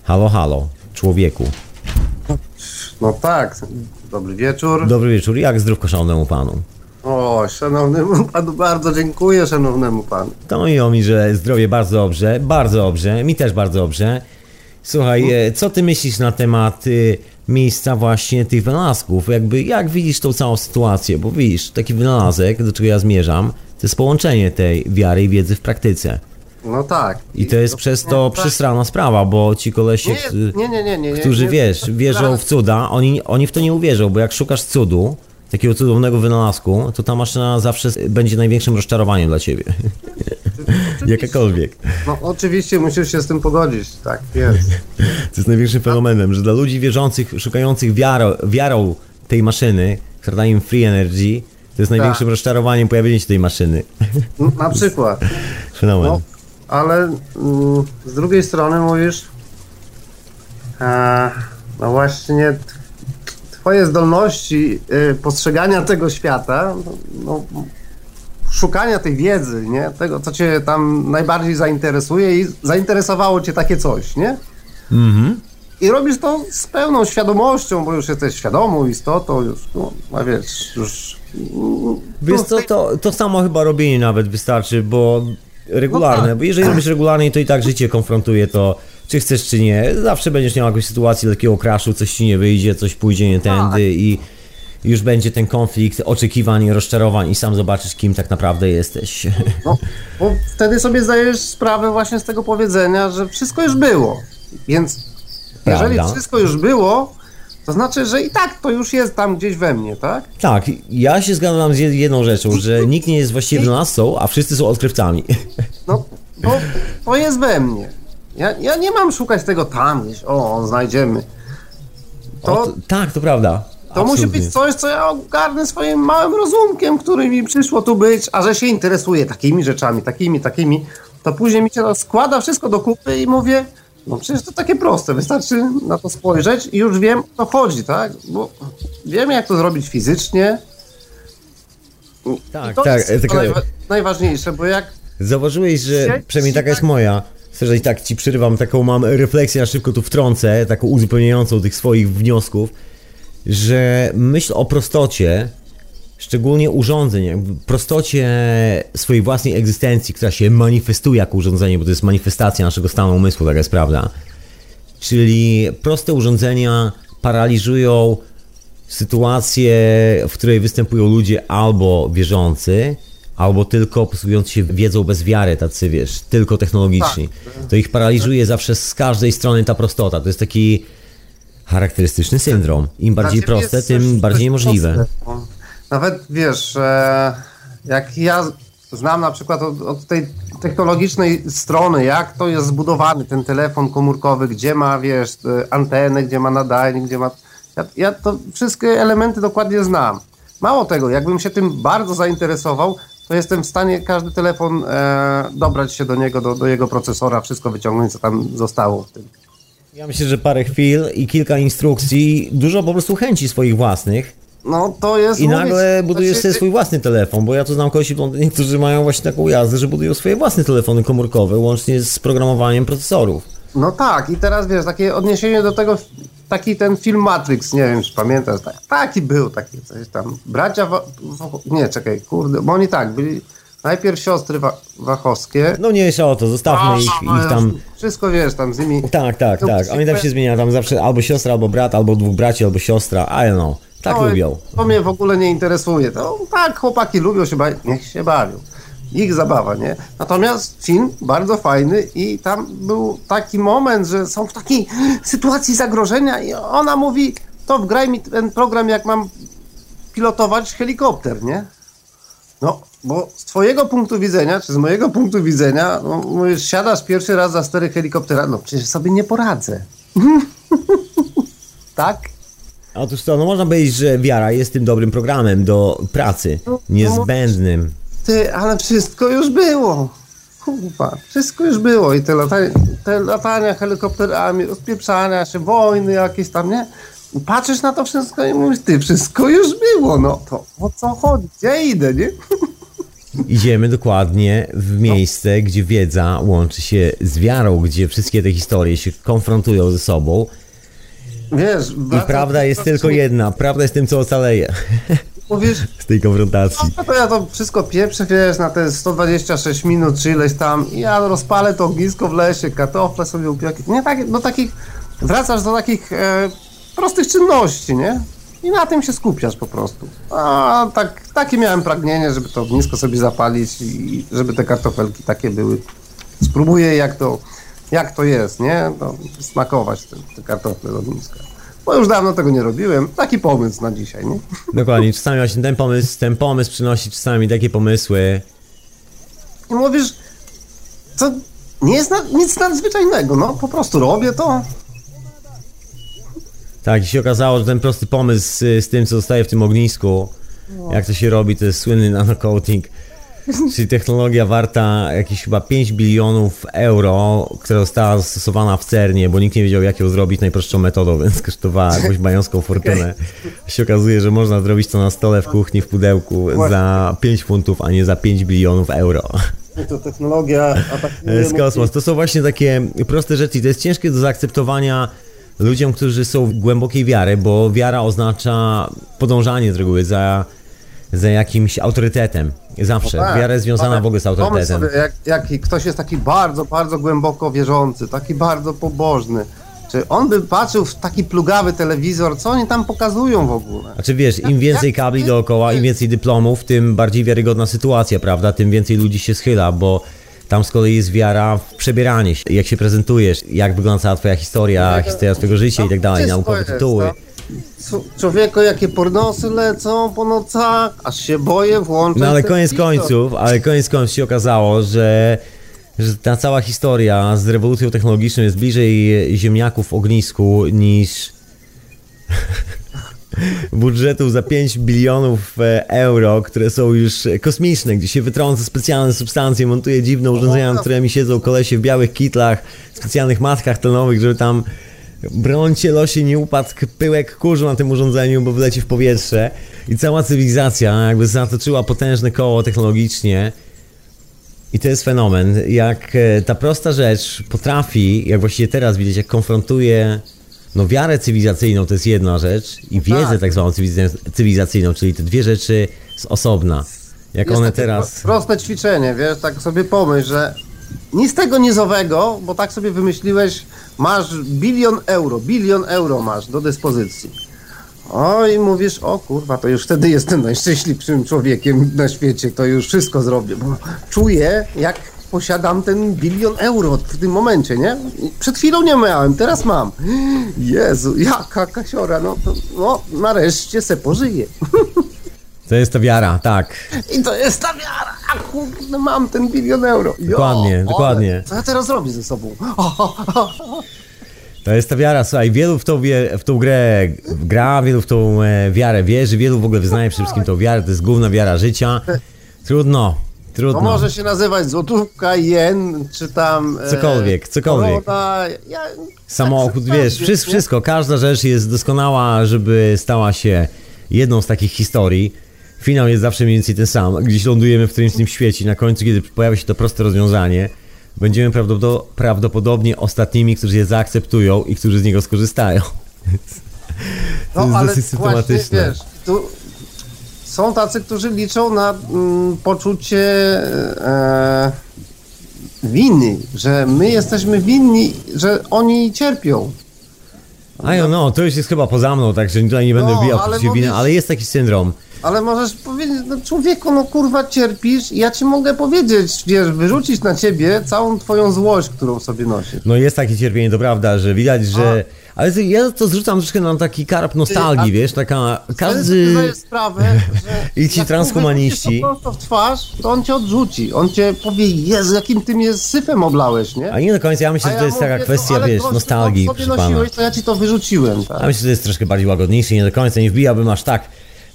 Halo, halo, człowieku. No tak, dobry wieczór. Dobry wieczór, jak zdrówko szanownemu panu? O, szanownemu panu bardzo dziękuję, szanownemu panu. To mi o mi, że zdrowie bardzo dobrze, bardzo dobrze, mi też bardzo dobrze. Słuchaj, e, co ty myślisz na temat y, miejsca właśnie tych wynalazków? Jakby, jak widzisz tą całą sytuację? Bo widzisz, taki wynalazek, do czego ja zmierzam, to jest połączenie tej wiary i wiedzy w praktyce. No tak. I to jest przez to tak. przesrana sprawa, bo ci kolesie, Nie, którzy- nie, nie, którzy wiesz, wierzą w cuda, oni, oni w to nie uwierzą, bo jak szukasz cudu, takiego cudownego wynalazku, to ta maszyna zawsze będzie największym rozczarowaniem dla ciebie. Jakakolwiek. No oczywiście musisz się z tym pogodzić, tak, jest. To jest największym fenomenem, że dla ludzi wierzących, szukających wiarą, wiarą tej maszyny, która daje im free energy, to jest największym Tak. rozczarowaniem pojawienie się tej maszyny. No, na przykład. Fenomen. No, ale mm, z drugiej strony mówisz, e, no właśnie twoje zdolności y, postrzegania tego świata, no, no, szukania tej wiedzy, nie? Tego, co cię tam najbardziej zainteresuje i zainteresowało cię takie coś, nie? Mhm. I robisz to z pełną świadomością, bo już jesteś świadomą istotą, już, no, a wiesz, już... Wiesz co, to, to samo chyba robienie nawet wystarczy, bo regularne, No tak. bo jeżeli robisz regularnie, to i tak życie konfrontuje to, czy chcesz, czy nie. Zawsze będziesz miał jakąś sytuację takiego crashu, coś ci nie wyjdzie, coś pójdzie nie tędy Tak. i już będzie ten konflikt oczekiwań, rozczarowań i sam zobaczysz, kim tak naprawdę jesteś. No, bo wtedy sobie zdajesz sprawę właśnie z tego powiedzenia, że wszystko już było. Więc jeżeli Prawda. wszystko już było, to znaczy, że i tak to już jest tam gdzieś we mnie, tak? Tak, ja się zgadzam z jed- jedną rzeczą, że nikt nie jest właściwie wynalazcą, a wszyscy są odkrywcami. No, bo to jest we mnie. Ja, ja nie mam szukać tego tam gdzieś, o, znajdziemy. To, O, to, tak, to prawda. To musi Absolutnie. być coś, co ja ogarnę swoim małym rozumkiem, który mi przyszło tu być, a że się interesuje takimi rzeczami, takimi, takimi, to później mi się to składa wszystko do kupy i mówię, no przecież to takie proste, wystarczy na to spojrzeć i już wiem, o co chodzi, tak? Bo wiem, jak to zrobić fizycznie, Tak, I to tak, jest e, to najwa- najważniejsze, bo jak Zauważyłeś, że przynajmniej taka jest moja. Szczerze i tak ci przerywam, taką mam refleksję, a szybko tu wtrącę, taką uzupełniającą tych swoich wniosków, że myśl o prostocie, szczególnie urządzeń, prostocie swojej własnej egzystencji, która się manifestuje jako urządzenie, bo to jest manifestacja naszego stanu umysłu, taka jest prawda. Czyli proste urządzenia paraliżują sytuację, w której występują ludzie albo wierzący, albo tylko posługujący się wiedzą bez wiary, tacy wiesz, tylko technologiczni. To ich paraliżuje zawsze z każdej strony ta prostota. To jest taki charakterystyczny syndrom. Im bardziej ciebie proste, tym bardziej proste, no. Nawet wiesz, e, jak ja znam na przykład od, od tej technologicznej strony, jak to jest zbudowany ten telefon komórkowy, gdzie ma, wiesz, e, antenę, gdzie ma nadajnik, gdzie ma... Ja, ja to wszystkie elementy dokładnie znam. Mało tego, jakbym się tym bardzo zainteresował, to jestem w stanie każdy telefon e, dobrać się do niego, do, do jego procesora, wszystko wyciągnąć, co tam zostało w tym. Ja myślę, że parę chwil i kilka instrukcji, dużo po prostu chęci swoich własnych No to jest... i mówię nagle budujesz znaczy, sobie swój własny telefon, bo ja tu znam kogoś, którzy mają właśnie taką jazdę, że budują swoje własne telefony komórkowe, łącznie z programowaniem procesorów. No tak, i teraz wiesz, takie odniesienie do tego, taki ten film Matrix, nie wiem, czy pamiętasz, tak, taki był, taki coś tam. Bracia, wa, wa, nie, czekaj, kurde, bo oni tak, byli najpierw siostry wa, wachowskie. No mniejsza o to, zostawmy ich, no, ich tam... Wszystko wiesz, tam z nimi. Tak, tak, tak. Oni tam się zmieniają, tam zawsze albo siostra, albo brat, albo dwóch braci, albo siostra, I don't know. Tak No, lubią. To mnie w ogóle nie interesuje. To tak, chłopaki lubią się bawić, niech się bawią. Ich zabawa, nie? Natomiast film bardzo fajny i tam był taki moment, że są w takiej sytuacji zagrożenia i ona mówi, to wgraj mi ten program, jak mam pilotować helikopter, nie? No, bo z twojego punktu widzenia, czy z mojego punktu widzenia, no, mówisz, siadasz pierwszy raz za stery helikoptera, no przecież sobie nie poradzę. tak? Otóż to, no można powiedzieć, że wiara jest tym dobrym programem do pracy, No, niezbędnym. Ty, ale wszystko już było. Kurwa, wszystko już było i te, latania, te latania helikopterami, rozpieprzania się, wojny jakieś tam, nie? I Patrzysz na to wszystko i mówisz, ty, wszystko już było, no to o co chodzi? Gdzie idę, nie? Idziemy dokładnie w miejsce, gdzie wiedza łączy się z wiarą, gdzie wszystkie te historie się konfrontują ze sobą Wiesz, i prawda jest tylko jedna, prawda jest tym, co ocaleje Mówisz, z tej konfrontacji. no to ja to wszystko pieprzę, wiesz, na te 126 minut czy ileś tam i ja rozpalę to ognisko w lesie, kartofle sobie upioki. Nie, tak, do takich, wracasz do takich e, prostych czynności, nie? I na tym się skupiasz po prostu. A tak, takie miałem pragnienie, żeby to ognisko sobie zapalić i żeby te kartofelki takie były. Spróbuję jak to, jak to jest, nie? No, smakować te, te kartofle z ogniska. Bo już dawno tego nie robiłem. Taki pomysł na dzisiaj, nie? Dokładnie, czasami właśnie ten pomysł, ten pomysł przynosi czasami takie pomysły. I mówisz, to nie jest na, nic nadzwyczajnego, no po prostu robię to. Tak, i się okazało, że ten prosty pomysł z, z tym, co zostaje w tym ognisku, jak to się robi, to jest słynny nanocoating, czyli technologia warta jakieś chyba 5 bilionów euro, która została zastosowana w CERNie, bo nikt nie wiedział, jak ją zrobić najprostszą metodą, więc kosztowała jakąś bajońską fortunę. się okazuje, że można zrobić to na stole w kuchni, w pudełku za 5 funtów, a nie za 5 bilionów euro. To technologia. Z kosmos. To są właśnie takie proste rzeczy i to jest ciężkie do zaakceptowania ludziom, którzy są w głębokiej wiary, bo wiara oznacza podążanie z reguły za, za jakimś autorytetem. Zawsze. No tak, Wiara jest związana w ogóle z autorytetem. Sobie, jak, jak ktoś jest taki bardzo, bardzo głęboko wierzący, taki bardzo pobożny, czy on by patrzył w taki plugawy telewizor, co oni tam pokazują w ogóle? Znaczy wiesz, im więcej kabli dookoła, im więcej dyplomów, tym bardziej wiarygodna sytuacja, prawda? Tym więcej ludzi się schyla, bo tam z kolei jest wiara w przebieranie się, jak się prezentujesz, jak wygląda cała twoja historia, historia twojego życia i tak dalej, naukowe tytuły. no. Człowieku, jakie pornosy lecą po nocach, aż się boję włączyć. No ale koniec końców, ale koniec końców się okazało, że, że ta cała historia z rewolucją technologiczną jest bliżej ziemniaków w ognisku niż budżetów za 5 bilionów e, euro, które są już kosmiczne, gdzie się wytrąca specjalne substancje, montuje dziwne urządzenia, nad którymi siedzą kolesie w białych kitlach, specjalnych maskach tlenowych, żeby tam Brońcie losie, nie upadł pyłek kurzu na tym urządzeniu, bo wyleci w powietrze. I cała cywilizacja jakby zatoczyła potężne koło technologicznie. I to jest fenomen, jak e, ta prosta rzecz potrafi, jak właściwie teraz widać, jak konfrontuje no wiarę cywilizacyjną, to jest jedna rzecz, i wiedzę tak. tak zwaną cywiliza- cywilizacyjną, czyli te dwie rzeczy z osobna. Jak Jest one teraz... pro- Proste ćwiczenie, wiesz, tak sobie pomyśl, że nic tego nizowego, bo tak sobie wymyśliłeś, masz bilion euro, bilion euro masz do dyspozycji. O i mówisz, o kurwa, to już wtedy jestem najszczęśliwszym człowiekiem na świecie, to już wszystko zrobię, bo czuję, jak posiadam ten bilion euro w tym momencie, nie? Przed chwilą nie miałem, teraz mam. Jezu, jaka kasiora, no, to, no nareszcie se pożyję. To jest ta wiara, tak. I to jest ta wiara, a kurde, mam ten bilion euro. Jo, Dokładnie, dokładnie. Co ja teraz zrobię ze sobą? To jest ta wiara, słuchaj, wielu w tą, wie, w tą grę gra, wielu w tą e, wiarę wierzy, wielu w ogóle wyznaje przede wszystkim tą wiarę, to jest główna wiara życia. Trudno, To trudno. może się nazywać złotówka, jen, czy tam... e, Cokolwiek, cokolwiek. Korona, ja, Samochód, tak wiesz, wszystko, wszystko, każda rzecz jest doskonała, żeby stała się jedną z takich historii. Finał jest zawsze mniej więcej ten sam. Gdzieś lądujemy w którymś z tym świecie i na końcu, kiedy pojawia się to proste rozwiązanie, będziemy prawdopo- prawdopodobnie ostatnimi, którzy je zaakceptują i którzy z niego skorzystają. To jest No ale dosyć właśnie, wiesz, tu są tacy, którzy liczą na mm, poczucie e, winy, że my jesteśmy winni, że oni cierpią. A jo, no, to już jest chyba poza mną, także tutaj nie będę No, wbijał ale winy, ale jest taki syndrom. Ale możesz powiedzieć, no człowieku, no kurwa cierpisz, ja ci mogę powiedzieć, wiesz, wyrzucić na ciebie całą twoją złość, którą sobie nosisz. No jest takie cierpienie, to prawda, że widać, że... Ale ja to zrzucam troszkę na taki karp nostalgii, wiesz, taka... Każdy... zdajesz sprawę, że I ci transhumaniści- prosto w twarz, to on cię odrzuci. On cię powie, Jezu, jakim ty mnie syfem oblałeś, nie? A nie do końca, ja myślę, że to jest taka kwestia, wiesz, nostalgii, proszę pana. to ja ci to wyrzuciłem, tak? A myślę, że to jest troszkę bardziej łagodniejsze, nie do końca, nie wbijałbym aż tak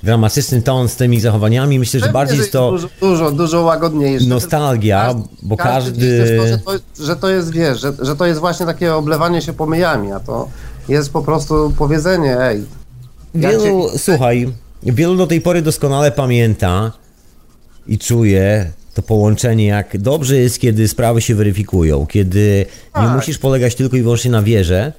dramatyczny ton z tymi zachowaniami. Myślę, że Pewnie, bardziej że jest to Dużo, dużo, dużo łagodniejsze. nostalgia, bo każdy... też To, że, to, że to jest, wiesz, że, że to jest właśnie takie oblewanie się pomyjami, a to jest po prostu powiedzenie, ej, ja Wielu, cię- słuchaj, wielu do tej pory doskonale pamięta i czuje to połączenie, jak dobrze jest, kiedy sprawy się weryfikują, kiedy nie Tak. musisz polegać tylko i wyłącznie na wierze,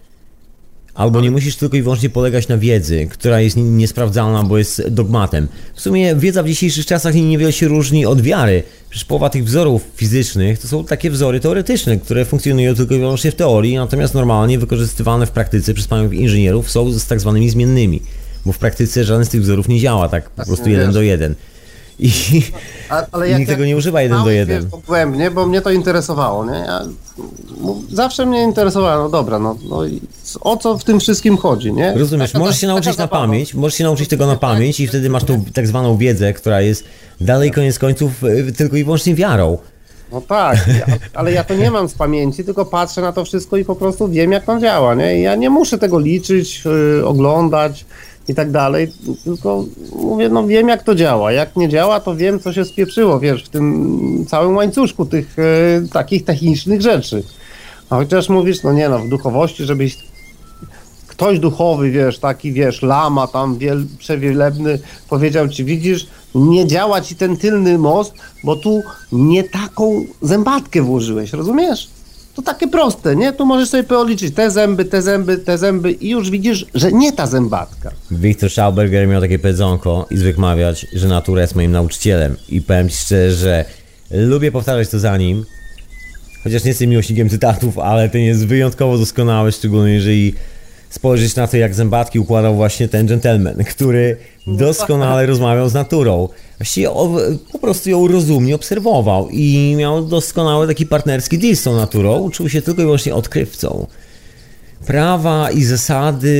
albo nie musisz tylko i wyłącznie polegać na wiedzy, która jest nie- niesprawdzalna, bo jest dogmatem. W sumie wiedza w dzisiejszych czasach niewiele się różni od wiary. Przecież połowa tych wzorów fizycznych to są takie wzory teoretyczne, które funkcjonują tylko i wyłącznie w teorii, natomiast normalnie wykorzystywane w praktyce przez panów inżynierów są z tak zwanymi zmiennymi, bo w praktyce żaden z tych wzorów nie działa tak po prostu jeden wiesz. do jeden. I, A, ale I jak, nikt jak tego nie używa jeden do jeden. Wiesz, dogłębnie, bo mnie to interesowało, nie? Ja, zawsze mnie interesowało, no dobra, no, no i o co w tym wszystkim chodzi, nie? Rozumiesz, Taka- możesz się nauczyć na pamięć, możesz się nauczyć tego na pamięć i wtedy masz tą tak zwaną wiedzę, która jest dalej koniec końców y, tylko i wyłącznie wiarą. No tak, ja, ale ja to nie mam z pamięci, tylko patrzę na to wszystko i po prostu wiem, jak to działa, nie? I Ja nie muszę tego liczyć, y, oglądać i tak dalej, tylko mówię, no wiem, jak to działa. Jak nie działa, to wiem, co się spieprzyło, wiesz, w tym całym łańcuszku tych y, takich technicznych rzeczy. A chociaż mówisz, no nie no, w duchowości, żebyś ktoś duchowy, wiesz, taki, wiesz, lama tam wiel, przewielebny powiedział ci, widzisz, nie działa ci ten tylny most, bo tu nie taką zębatkę włożyłeś, rozumiesz? To takie proste, nie? Tu możesz sobie policzyć te zęby, te zęby, te zęby i już widzisz, że nie ta zębatka. Wiktor Schauberger miał takie powiedzonko i zwykł mawiać, że natura jest moim nauczycielem. I powiem ci szczerze, że lubię powtarzać to za nim, chociaż nie jestem miłośnikiem cytatów, ale ten jest wyjątkowo doskonały, szczególnie jeżeli spojrzeć na to, jak zębatki układał właśnie ten gentleman, który doskonale rozmawiał z naturą. Właściwie po prostu ją rozumnie obserwował i miał doskonały taki partnerski deal z tą naturą, czuł się tylko i wyłącznie odkrywcą. Prawa i zasady,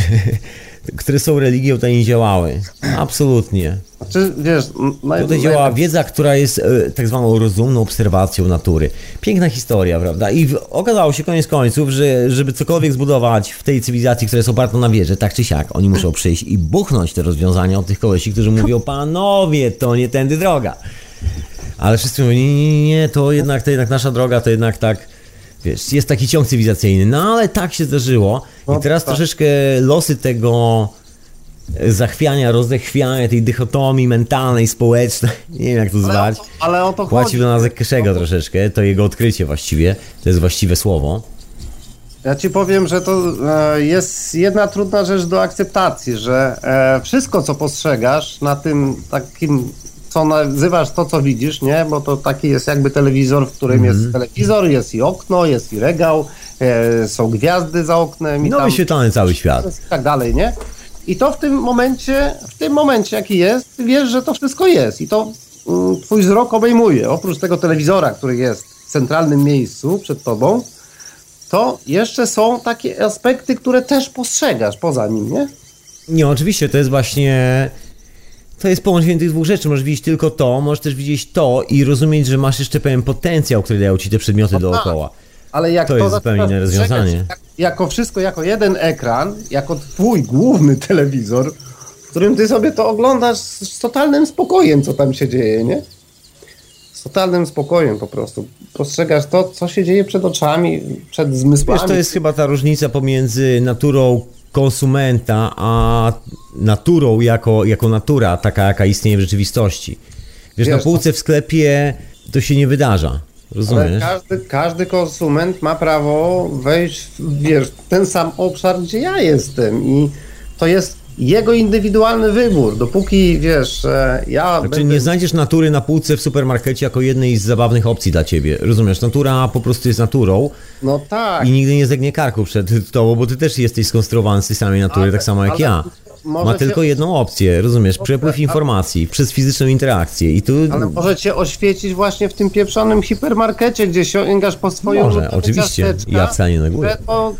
które są religią, to nie działały. Absolutnie. Znaczy, wiesz, naj, Tutaj działa wiedza, która jest e, tak zwaną rozumną obserwacją natury. Piękna historia, prawda? I w, okazało się koniec końców, że żeby cokolwiek zbudować w tej cywilizacji, która jest oparta na wierze, tak czy siak, oni muszą przyjść i buchnąć te rozwiązania od tych kolesi, którzy mówią, panowie, to nie tędy droga. Ale wszyscy mówią, nie, nie, nie, to jednak, to jednak nasza droga, to jednak tak Wiesz, jest taki ciąg cywilizacyjny, no ale tak się zdarzyło. No, I teraz tak. troszeczkę losy tego zachwiania, rozechwiania, tej dychotomii mentalnej, społecznej, nie wiem jak to zwać, ale o to płaci do nas Keszego troszeczkę, to jego odkrycie właściwie, to jest właściwe słowo. Ja ci powiem, że to e, jest jedna trudna rzecz do akceptacji, że e, wszystko, co postrzegasz na tym takim, co nazywasz to, co widzisz, nie? Bo to taki jest jakby telewizor, w którym Mhm. jest telewizor, jest i okno, jest i regał, e, są gwiazdy za oknem i No tam wyświetlany cały świat. i tak dalej, nie? I to w tym momencie, w tym momencie jaki jest, wiesz, że to wszystko jest i to mm, twój wzrok obejmuje. Oprócz tego telewizora, który jest w centralnym miejscu przed tobą, to jeszcze są takie aspekty, które też postrzegasz poza nim, nie? Nie, oczywiście, to jest właśnie. To jest połączenie tych dwóch rzeczy. Możesz widzieć tylko to, możesz też widzieć to i rozumieć, że masz jeszcze pewien potencjał, który dają ci te przedmioty dookoła. Ale jak To to, jest zupełnie inne rozwiązanie. Jak, jako wszystko, jako jeden ekran, jako twój główny telewizor, w którym ty sobie to oglądasz z, z totalnym spokojem, co tam się dzieje, nie? Z totalnym spokojem po prostu. Postrzegasz to, co się dzieje przed oczami, przed zmysłami. Wiesz, to jest chyba ta różnica pomiędzy naturą konsumenta, a naturą jako, jako natura, taka jaka istnieje w rzeczywistości. Wiesz, na Wiesz, półce w sklepie to się nie wydarza. Rozumiesz? każdy, każdy konsument ma prawo wejść w, wiesz, w ten sam obszar, gdzie ja jestem i to jest jego indywidualny wybór. Dopóki, wiesz, e, ja Znaczy będę... nie znajdziesz natury na półce w supermarkecie jako jednej z zabawnych opcji dla ciebie. Rozumiesz? Natura po prostu jest naturą No tak. i nigdy nie zegnie karku przed tobą, bo ty też jesteś skonstruowany z tej samej natury, Ale- tak samo jak ale ja. może Ma tylko jedną opcję, rozumiesz? Przepływ informacji przez fizyczną interakcję i tu Ale może cię oświecić właśnie w tym pieprzonym hipermarkecie, gdzie sięgasz po swoją Może, oczywiście. Ja wcale nie neguję. To,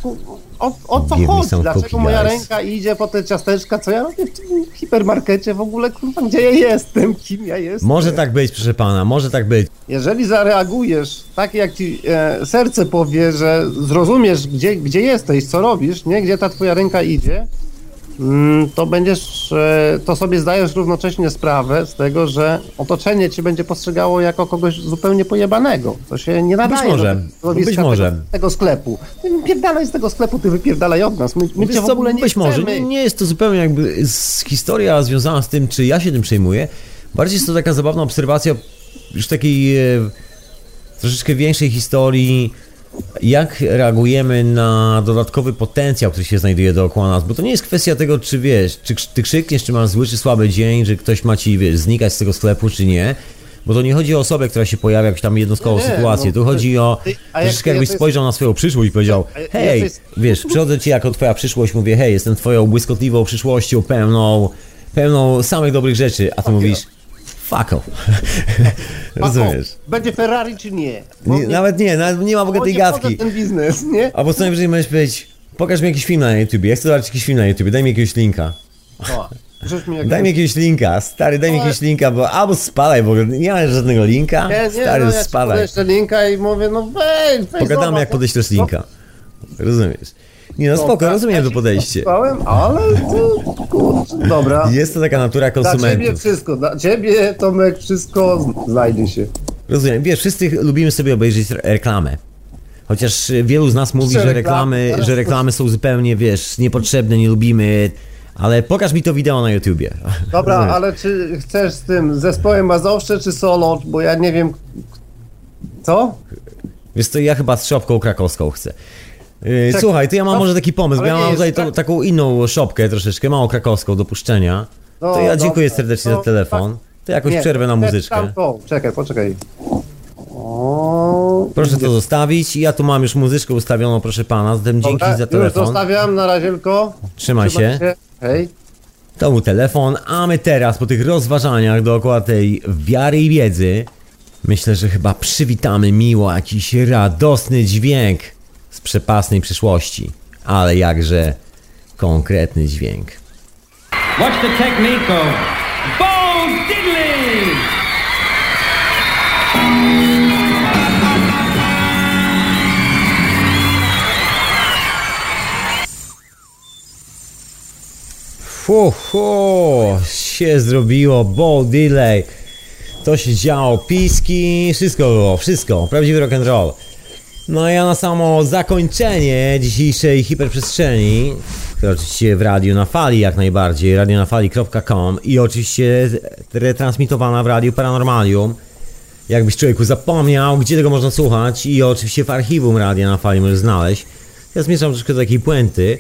o, o co chodzi? Dlaczego moja ręka idzie po te ciasteczka? Co ja robię w tym hipermarkecie w ogóle? Kurwa, gdzie ja jestem? Kim ja jestem? Może tak być, proszę pana, może tak być. Jeżeli zareagujesz tak, jak ci e, serce powie, że zrozumiesz, gdzie, gdzie jesteś, co robisz, nie? Gdzie ta twoja ręka idzie, to będziesz, e, to sobie zdajesz równocześnie sprawę z tego, że otoczenie cię będzie postrzegało jako kogoś zupełnie pojebanego, co się nie nadaje może, do być może. Tego, tego sklepu. Ty wypierdalaj z tego sklepu, ty wypierdalaj od nas, my, my Wiesz cię w ogóle nie być może, chcemy. nie, nie jest to zupełnie jakby historia związana z tym, czy ja się tym przejmuję. Bardziej jest to taka zabawna obserwacja już takiej e, troszeczkę większej historii, jak reagujemy na dodatkowy potencjał, który się znajduje dookoła nas, bo to nie jest kwestia tego, czy wiesz, czy ty krzykniesz, czy masz zły, czy słaby dzień, że ktoś ma ci, wiesz, znikać z tego sklepu, czy nie. Bo to nie chodzi o osobę, która się pojawia, jakąś tam jednostkową Nie, nie, sytuację. no, tu chodzi o ty- jak troszeczkę ty jakbyś jesteś- spojrzał na swoją przyszłość i powiedział, hej, jesteś- wiesz, przychodzę ci jako twoja przyszłość, mówię, hej, jestem twoją błyskotliwą przyszłością, pełną, pełną samych dobrych rzeczy, a ty mówisz, fuck off. Rozumiesz? Będzie Ferrari czy nie? Bo Nie, nawet nie, nawet nie ma w ogóle tej gadki. ten biznes, nie? Albo co najwyżej możesz powiedzieć, pokaż mi jakiś film na YouTubie, ja chcę zobaczyć jakiś film na YouTubie, daj mi jakiegoś linka. O, mi Daj mi jakiegoś linka, stary, daj mi Ale- jakiegoś linka, bo albo spadaj w ogóle, nie ma żadnego linka, Nie, nie, stary, no ja spadaj. podeślę linka i mówię, no weź Pogadamy zobacz, jak no, podeślesz linka. Rozumiesz? Nie no spoko, tak, rozumiem to ci podejście. posłuchałem, Ale to, kurczę, dobra. Jest to taka natura Dla ciebie konsumentów. wszystko, dla ciebie Tomek wszystko znajdzie się. Rozumiem, wiesz, wszyscy lubimy sobie obejrzeć re- reklamę. Chociaż y, wielu z nas mówi, Że reklamy- że reklamy są zupełnie, wiesz, niepotrzebne, nie lubimy, ale pokaż mi to wideo na YouTubie. Dobra, Rozumiesz? ale czy chcesz z tym zespołem Mazowsze czy solo, bo ja nie wiem... Co? Wiesz co, ja chyba z szopką krakowską chcę. Yy, Czek- Słuchaj, to ja mam no, może taki pomysł, bo ja mam tutaj tak- tą, taką inną szopkę troszeczkę, mało krakowską do puszczenia. No, To ja dziękuję dobra, serdecznie to za telefon. tak- To jakoś Nie, przerwę na chcesz muzyczkę. to. Czekaj, poczekaj. O, Proszę to zostawić. Ja tu mam już muzyczkę ustawioną, proszę pana. Zatem dzięki Dobra, za Już telefon. zostawiam, na razie tylko. Trzymaj się. Hej. To był telefon, a my teraz po tych rozważaniach dookoła tej wiary i wiedzy myślę, że chyba przywitamy miło jakiś radosny dźwięk z przepasnej przyszłości. Ale jakże konkretny dźwięk. Watch the technique of Bo Diddley! Fu, fu, się zrobiło, bo delay. To się działo, piski, wszystko było, wszystko, prawdziwy rock and roll. No ja na samo zakończenie dzisiejszej hiperprzestrzeni, która oczywiście w radiu na fali jak najbardziej, radionafali.com i oczywiście retransmitowana w radiu Paranormalium. Jakbyś człowieku zapomniał, gdzie tego można słuchać i oczywiście w archiwum radia na fali możesz znaleźć. Ja zmierzam troszkę do takiej puenty,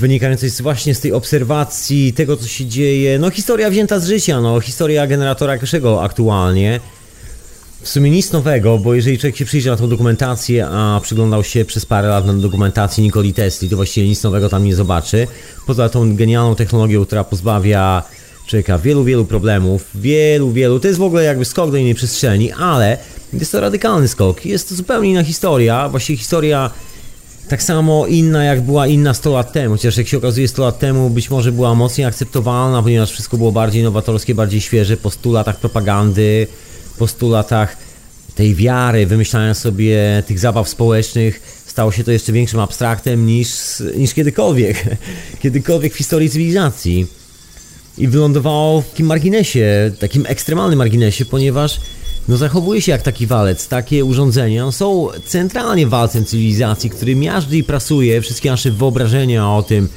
wynikającej właśnie z tej obserwacji tego, co się dzieje. No historia wzięta z życia, no historia generatora Keszego aktualnie. W sumie nic nowego, bo jeżeli człowiek się przyjrzy na tą dokumentację, a przyglądał się przez parę lat na dokumentację Nikoli Tesli, to właściwie nic nowego tam nie zobaczy. Poza tą genialną technologią, która pozbawia człowieka wielu, wielu problemów, wielu, wielu. To jest w ogóle jakby skok do innej przestrzeni, ale jest to radykalny skok. Jest to zupełnie inna historia, właściwie historia tak samo inna jak była inna 100 lat temu, chociaż jak się okazuje 100 lat temu być może była mocniej akceptowalna, ponieważ wszystko było bardziej nowatorskie, bardziej świeże, po 100 latach propagandy, po 100 latach tej wiary, wymyślania sobie tych zabaw społecznych, stało się to jeszcze większym abstraktem niż, niż kiedykolwiek, kiedykolwiek w historii cywilizacji. I wylądowało w takim marginesie, takim ekstremalnym marginesie, ponieważ no zachowuje się jak taki walec. Takie urządzenia są centralnie walcem cywilizacji, który miażdży i prasuje wszystkie nasze wyobrażenia o tym,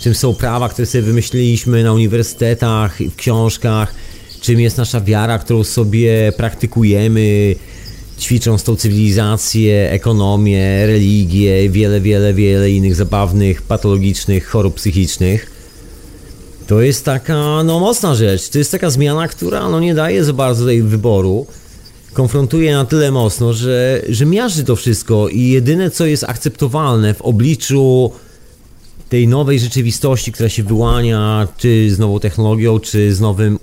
czym są prawa, które sobie wymyśliliśmy na uniwersytetach, w książkach, czym jest nasza wiara, którą sobie praktykujemy, ćwicząc tą cywilizację, ekonomię, religię, wiele, wiele, wiele innych zabawnych, patologicznych chorób psychicznych. To jest taka, no mocna rzecz. To jest taka zmiana, która no nie daje za bardzo tej wyboru. Konfrontuje na tyle mocno, że, że miażdży to wszystko i jedyne co jest akceptowalne w obliczu tej nowej rzeczywistości, która się wyłania, czy z nową technologią, czy z nowym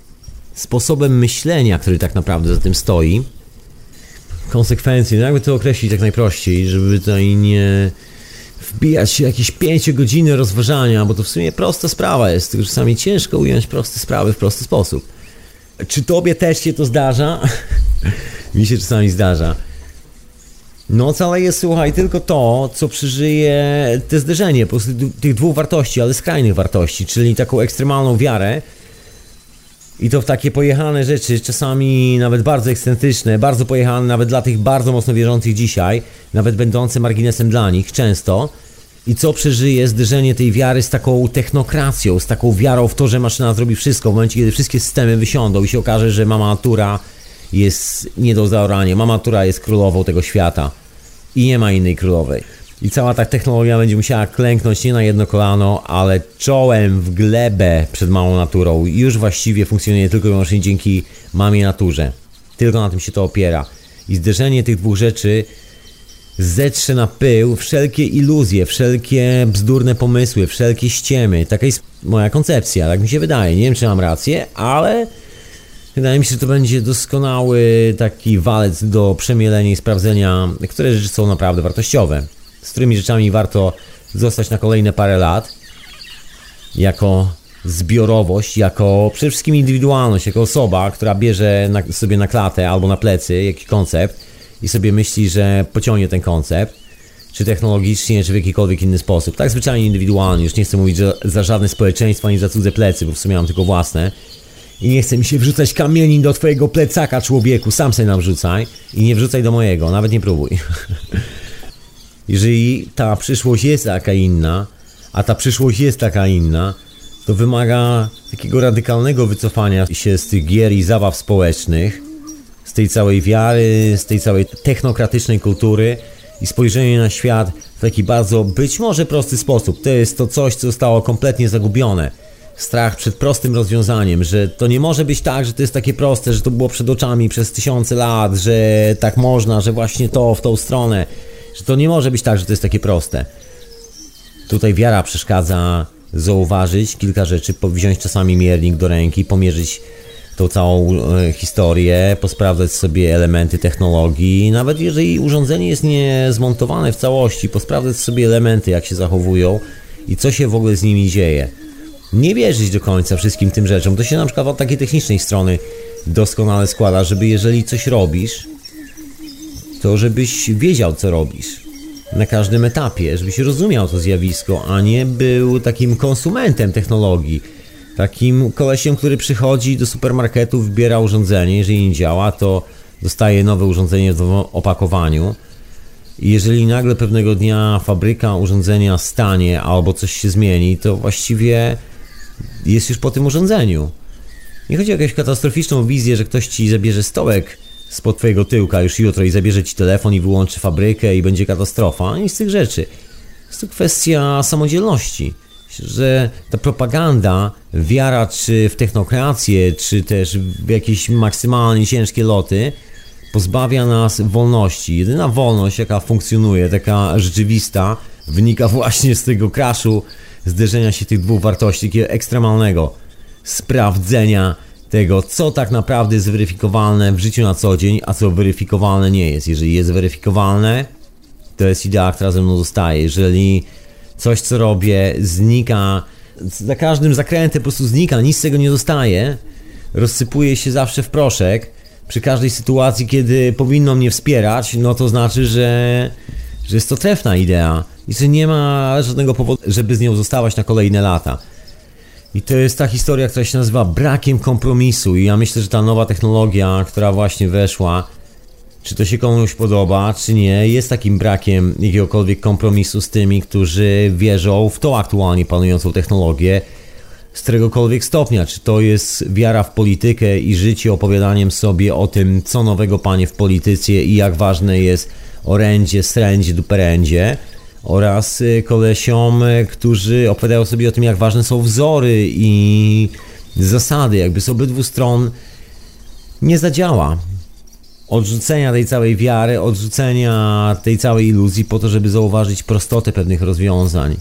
sposobem myślenia, który tak naprawdę za tym stoi. Konsekwencje, no jakby to określić tak najprościej, żeby tutaj nie wbijać się jakieś 5 godziny rozważania, bo to w sumie prosta sprawa jest, tylko czasami ciężko ująć proste sprawy w prosty sposób. Czy tobie też się to zdarza? Mi się czasami zdarza. Noc, ale jest, słuchaj, tylko to, co przeżyje te zderzenie po prostu tych dwóch wartości, ale skrajnych wartości, czyli taką ekstremalną wiarę i to w takie pojechane rzeczy, czasami nawet bardzo ekscentryczne, bardzo pojechane nawet dla tych bardzo mocno wierzących dzisiaj, nawet będące marginesem dla nich często. I co przeżyje zderzenie tej wiary z taką technokracją, z taką wiarą w to, że maszyna zrobi wszystko w momencie, kiedy wszystkie systemy wysiądą i się okaże, że mama natura jest nie do zaorania, mama natura jest królową tego świata i nie ma innej królowej. I cała ta technologia będzie musiała klęknąć nie na jedno kolano, ale czołem w glebę przed małą naturą. Już właściwie funkcjonuje tylko i wyłącznie dzięki mamie naturze. Tylko na tym się to opiera. I zderzenie tych dwóch rzeczy zetrze na pył wszelkie iluzje, wszelkie bzdurne pomysły, wszelkie ściemy. Taka jest moja koncepcja, tak mi się wydaje. Nie wiem, czy mam rację, ale wydaje mi się, że to będzie doskonały taki walec do przemielenia i sprawdzenia, które rzeczy są naprawdę wartościowe z którymi rzeczami warto zostać na kolejne parę lat, jako zbiorowość, jako przede wszystkim indywidualność, jako osoba, która bierze na, sobie na klatę albo na plecy jakiś koncept i sobie myśli, że pociągnie ten koncept, czy technologicznie, czy w jakikolwiek inny sposób. Tak zwyczajnie indywidualnie, już nie chcę mówić że za żadne społeczeństwo, ani za cudze plecy, bo w sumie mam tylko własne. I nie chce mi się wrzucać kamieni do twojego plecaka, człowieku, sam sobie nam wrzucaj i nie wrzucaj do mojego, nawet nie próbuj. Jeżeli ta przyszłość jest taka inna, a ta przyszłość jest taka inna, to wymaga takiego radykalnego wycofania się z tych gier i zabaw społecznych, z tej całej wiary, z tej całej technokratycznej kultury i spojrzenie na świat w taki bardzo być może prosty sposób. To jest to coś, co zostało kompletnie zagubione. Strach przed prostym rozwiązaniem, że to nie może być tak, że to jest takie proste, że to było przed oczami przez tysiące lat, że tak można, że właśnie to w tą stronę że to nie może być tak, że to jest takie proste. Tutaj wiara przeszkadza zauważyć kilka rzeczy, wziąć czasami miernik do ręki, pomierzyć tą całą e, historię, posprawdzać sobie elementy technologii, nawet jeżeli urządzenie jest nie zmontowane w całości, posprawdzać sobie elementy, jak się zachowują i co się w ogóle z nimi dzieje. Nie wierzyć do końca wszystkim tym rzeczom. To się na przykład od takiej technicznej strony doskonale składa, żeby jeżeli coś robisz, to żebyś wiedział, co robisz na każdym etapie, żebyś rozumiał to zjawisko, a nie był takim konsumentem technologii. Takim kolesiem, który przychodzi do supermarketu, wybiera urządzenie, jeżeli nie działa, to dostaje nowe urządzenie w opakowaniu. I jeżeli nagle pewnego dnia fabryka urządzenia stanie albo coś się zmieni, to właściwie jest już po tym urządzeniu. Nie chodzi o jakąś katastroficzną wizję, że ktoś ci zabierze stołek spod twojego tyłka już jutro i zabierze ci telefon i wyłączy fabrykę i będzie katastrofa. Nic z tych rzeczy. Jest to kwestia samodzielności. Że ta propaganda, wiara czy w technokrację, czy też w jakieś maksymalnie ciężkie loty, pozbawia nas wolności. Jedyna wolność, jaka funkcjonuje, taka rzeczywista, wynika właśnie z tego kraszu, zderzenia się tych dwóch wartości, takiego ekstremalnego sprawdzenia tego, co tak naprawdę jest weryfikowalne w życiu na co dzień, a co weryfikowalne nie jest. Jeżeli jest weryfikowalne, to jest idea, która ze mną zostaje. Jeżeli coś, co robię, znika, za każdym zakrętem po prostu znika, nic z tego nie zostaje, rozsypuje się zawsze w proszek, przy każdej sytuacji, kiedy powinno mnie wspierać, no to znaczy, że, że jest to trefna idea i że nie ma żadnego powodu, żeby z nią zostawać na kolejne lata. I to jest ta historia, która się nazywa brakiem kompromisu. I ja myślę, że ta nowa technologia, która właśnie weszła, czy to się komuś podoba, czy nie, jest takim brakiem jakiegokolwiek kompromisu z tymi, którzy wierzą w tą aktualnie panującą technologię z któregokolwiek stopnia. Czy to jest wiara w politykę i życie opowiadaniem sobie o tym, co nowego panie w polityce i jak ważne jest orędzie, srędzie, duperędzie oraz y, kolesiom, y, którzy opowiadają sobie o tym, jak ważne są wzory i zasady, jakby z obydwu stron nie zadziała. Odrzucenia tej całej wiary, odrzucenia tej całej iluzji po to, żeby zauważyć prostotę pewnych rozwiązań.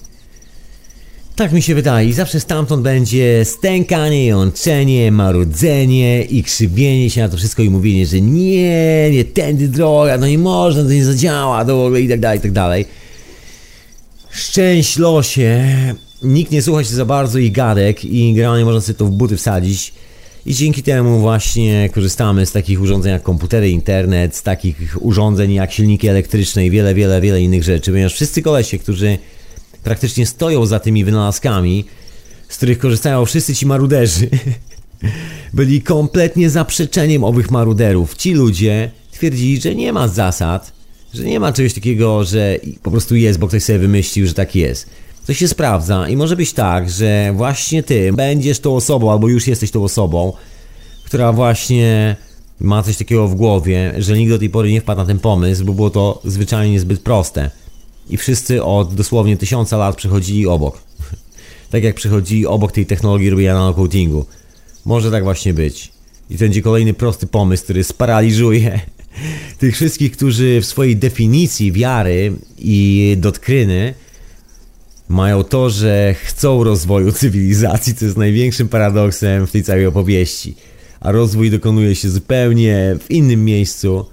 Tak mi się wydaje i zawsze stamtąd będzie stękanie, jączenie, marudzenie i krzywienie się na to wszystko i mówienie, że nie, nie tędy droga, no nie można, to nie zadziała, to w ogóle i tak dalej, i tak dalej. Szczęść losie, nikt nie słucha się za bardzo ich gadek i generalnie można sobie to w buty wsadzić. I dzięki temu właśnie korzystamy z takich urządzeń jak komputery, internet, z takich urządzeń jak silniki elektryczne i wiele, wiele, wiele innych rzeczy, ponieważ wszyscy kolesie, którzy praktycznie stoją za tymi wynalazkami, z których korzystają wszyscy ci maruderzy, byli kompletnie zaprzeczeniem owych maruderów. Ci ludzie twierdzili, że nie ma zasad, że nie ma czegoś takiego, że po prostu jest, bo ktoś sobie wymyślił, że tak jest. To się sprawdza i może być tak, że właśnie ty będziesz tą osobą, albo już jesteś tą osobą, która właśnie ma coś takiego w głowie, że nikt do tej pory nie wpadł na ten pomysł, bo było to zwyczajnie zbyt proste. I wszyscy od dosłownie tysiąca lat przechodzili obok. tak jak przechodzili obok tej technologii robienia nanocoatingu. Może tak właśnie być. I to będzie kolejny prosty pomysł, który sparaliżuje tych wszystkich, którzy w swojej definicji wiary i doktryny mają to, że chcą rozwoju cywilizacji, co jest największym paradoksem w tej całej opowieści. A rozwój dokonuje się zupełnie w innym miejscu.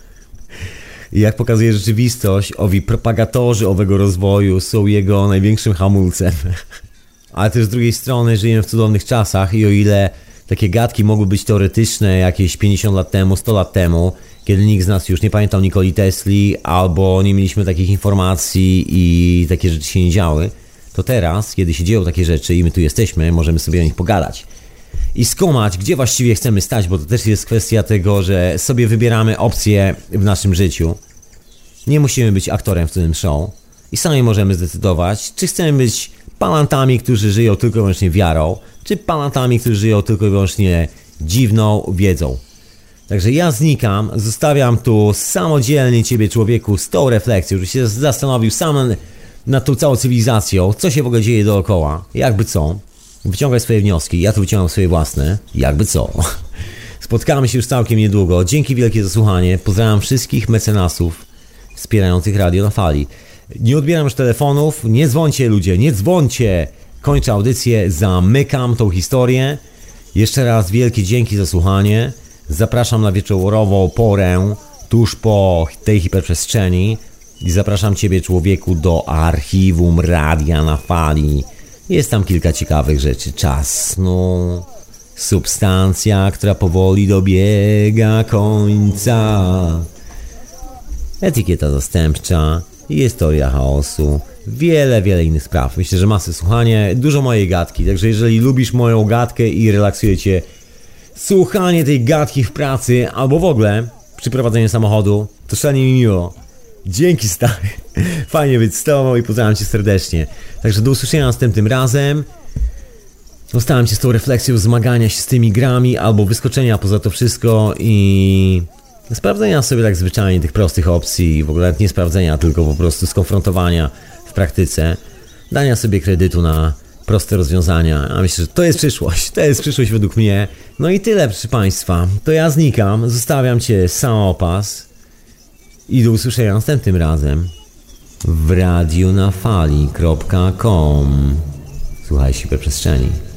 I jak pokazuje rzeczywistość, owi propagatorzy owego rozwoju są jego największym hamulcem. Ale też z drugiej strony żyjemy w cudownych czasach i o ile takie gadki mogły być teoretyczne jakieś 50 lat temu, 100 lat temu, kiedy nikt z nas już nie pamiętał Nikoli Tesli, albo nie mieliśmy takich informacji i takie rzeczy się nie działy, to teraz, kiedy się dzieją takie rzeczy i my tu jesteśmy, możemy sobie o nich pogadać. I skumać, gdzie właściwie chcemy stać, bo to też jest kwestia tego, że sobie wybieramy opcje w naszym życiu. Nie musimy być aktorem w tym show i sami możemy zdecydować, czy chcemy być palantami, którzy żyją tylko i wyłącznie wiarą, czy palantami, którzy żyją tylko i wyłącznie dziwną wiedzą. Także ja znikam, zostawiam tu samodzielnie Ciebie człowieku z tą refleksją, żebyś się zastanowił sam nad tą całą cywilizacją, co się w ogóle dzieje dookoła, jakby co. Wyciągaj swoje wnioski, ja tu wyciągam swoje własne, jakby co. Spotkamy się już całkiem niedługo. Dzięki wielkie za słuchanie. Pozdrawiam wszystkich mecenasów wspierających Radio na Fali. Nie odbieram już telefonów, nie dzwońcie ludzie, nie dzwońcie. Kończę audycję, zamykam tą historię. Jeszcze raz wielkie dzięki za słuchanie. Zapraszam na wieczorową porę tuż po tej hiperprzestrzeni i zapraszam Ciebie człowieku do archiwum Radia na Fali. Jest tam kilka ciekawych rzeczy. Czas, no... Substancja, która powoli dobiega końca. Etykieta zastępcza, historia chaosu, wiele, wiele innych spraw. Myślę, że masy słuchanie, dużo mojej gadki, także jeżeli lubisz moją gadkę i relaksuje cię słuchanie tej gadki w pracy albo w ogóle przy prowadzeniu samochodu, to szalenie mi miło. Dzięki stary. Fajnie być z tobą i pozdrawiam cię serdecznie. Także do usłyszenia następnym razem. Zostałem cię z tą refleksją zmagania się z tymi grami albo wyskoczenia poza to wszystko i sprawdzenia sobie tak zwyczajnie tych prostych opcji, w ogóle nie sprawdzenia, tylko po prostu skonfrontowania w praktyce, dania sobie kredytu na proste rozwiązania. A myślę, że to jest przyszłość, to jest przyszłość według mnie. No i tyle, proszę Państwa. To ja znikam, zostawiam Cię samopas i do usłyszenia następnym razem w radionafali.com Słuchaj hiperprzestrzeni.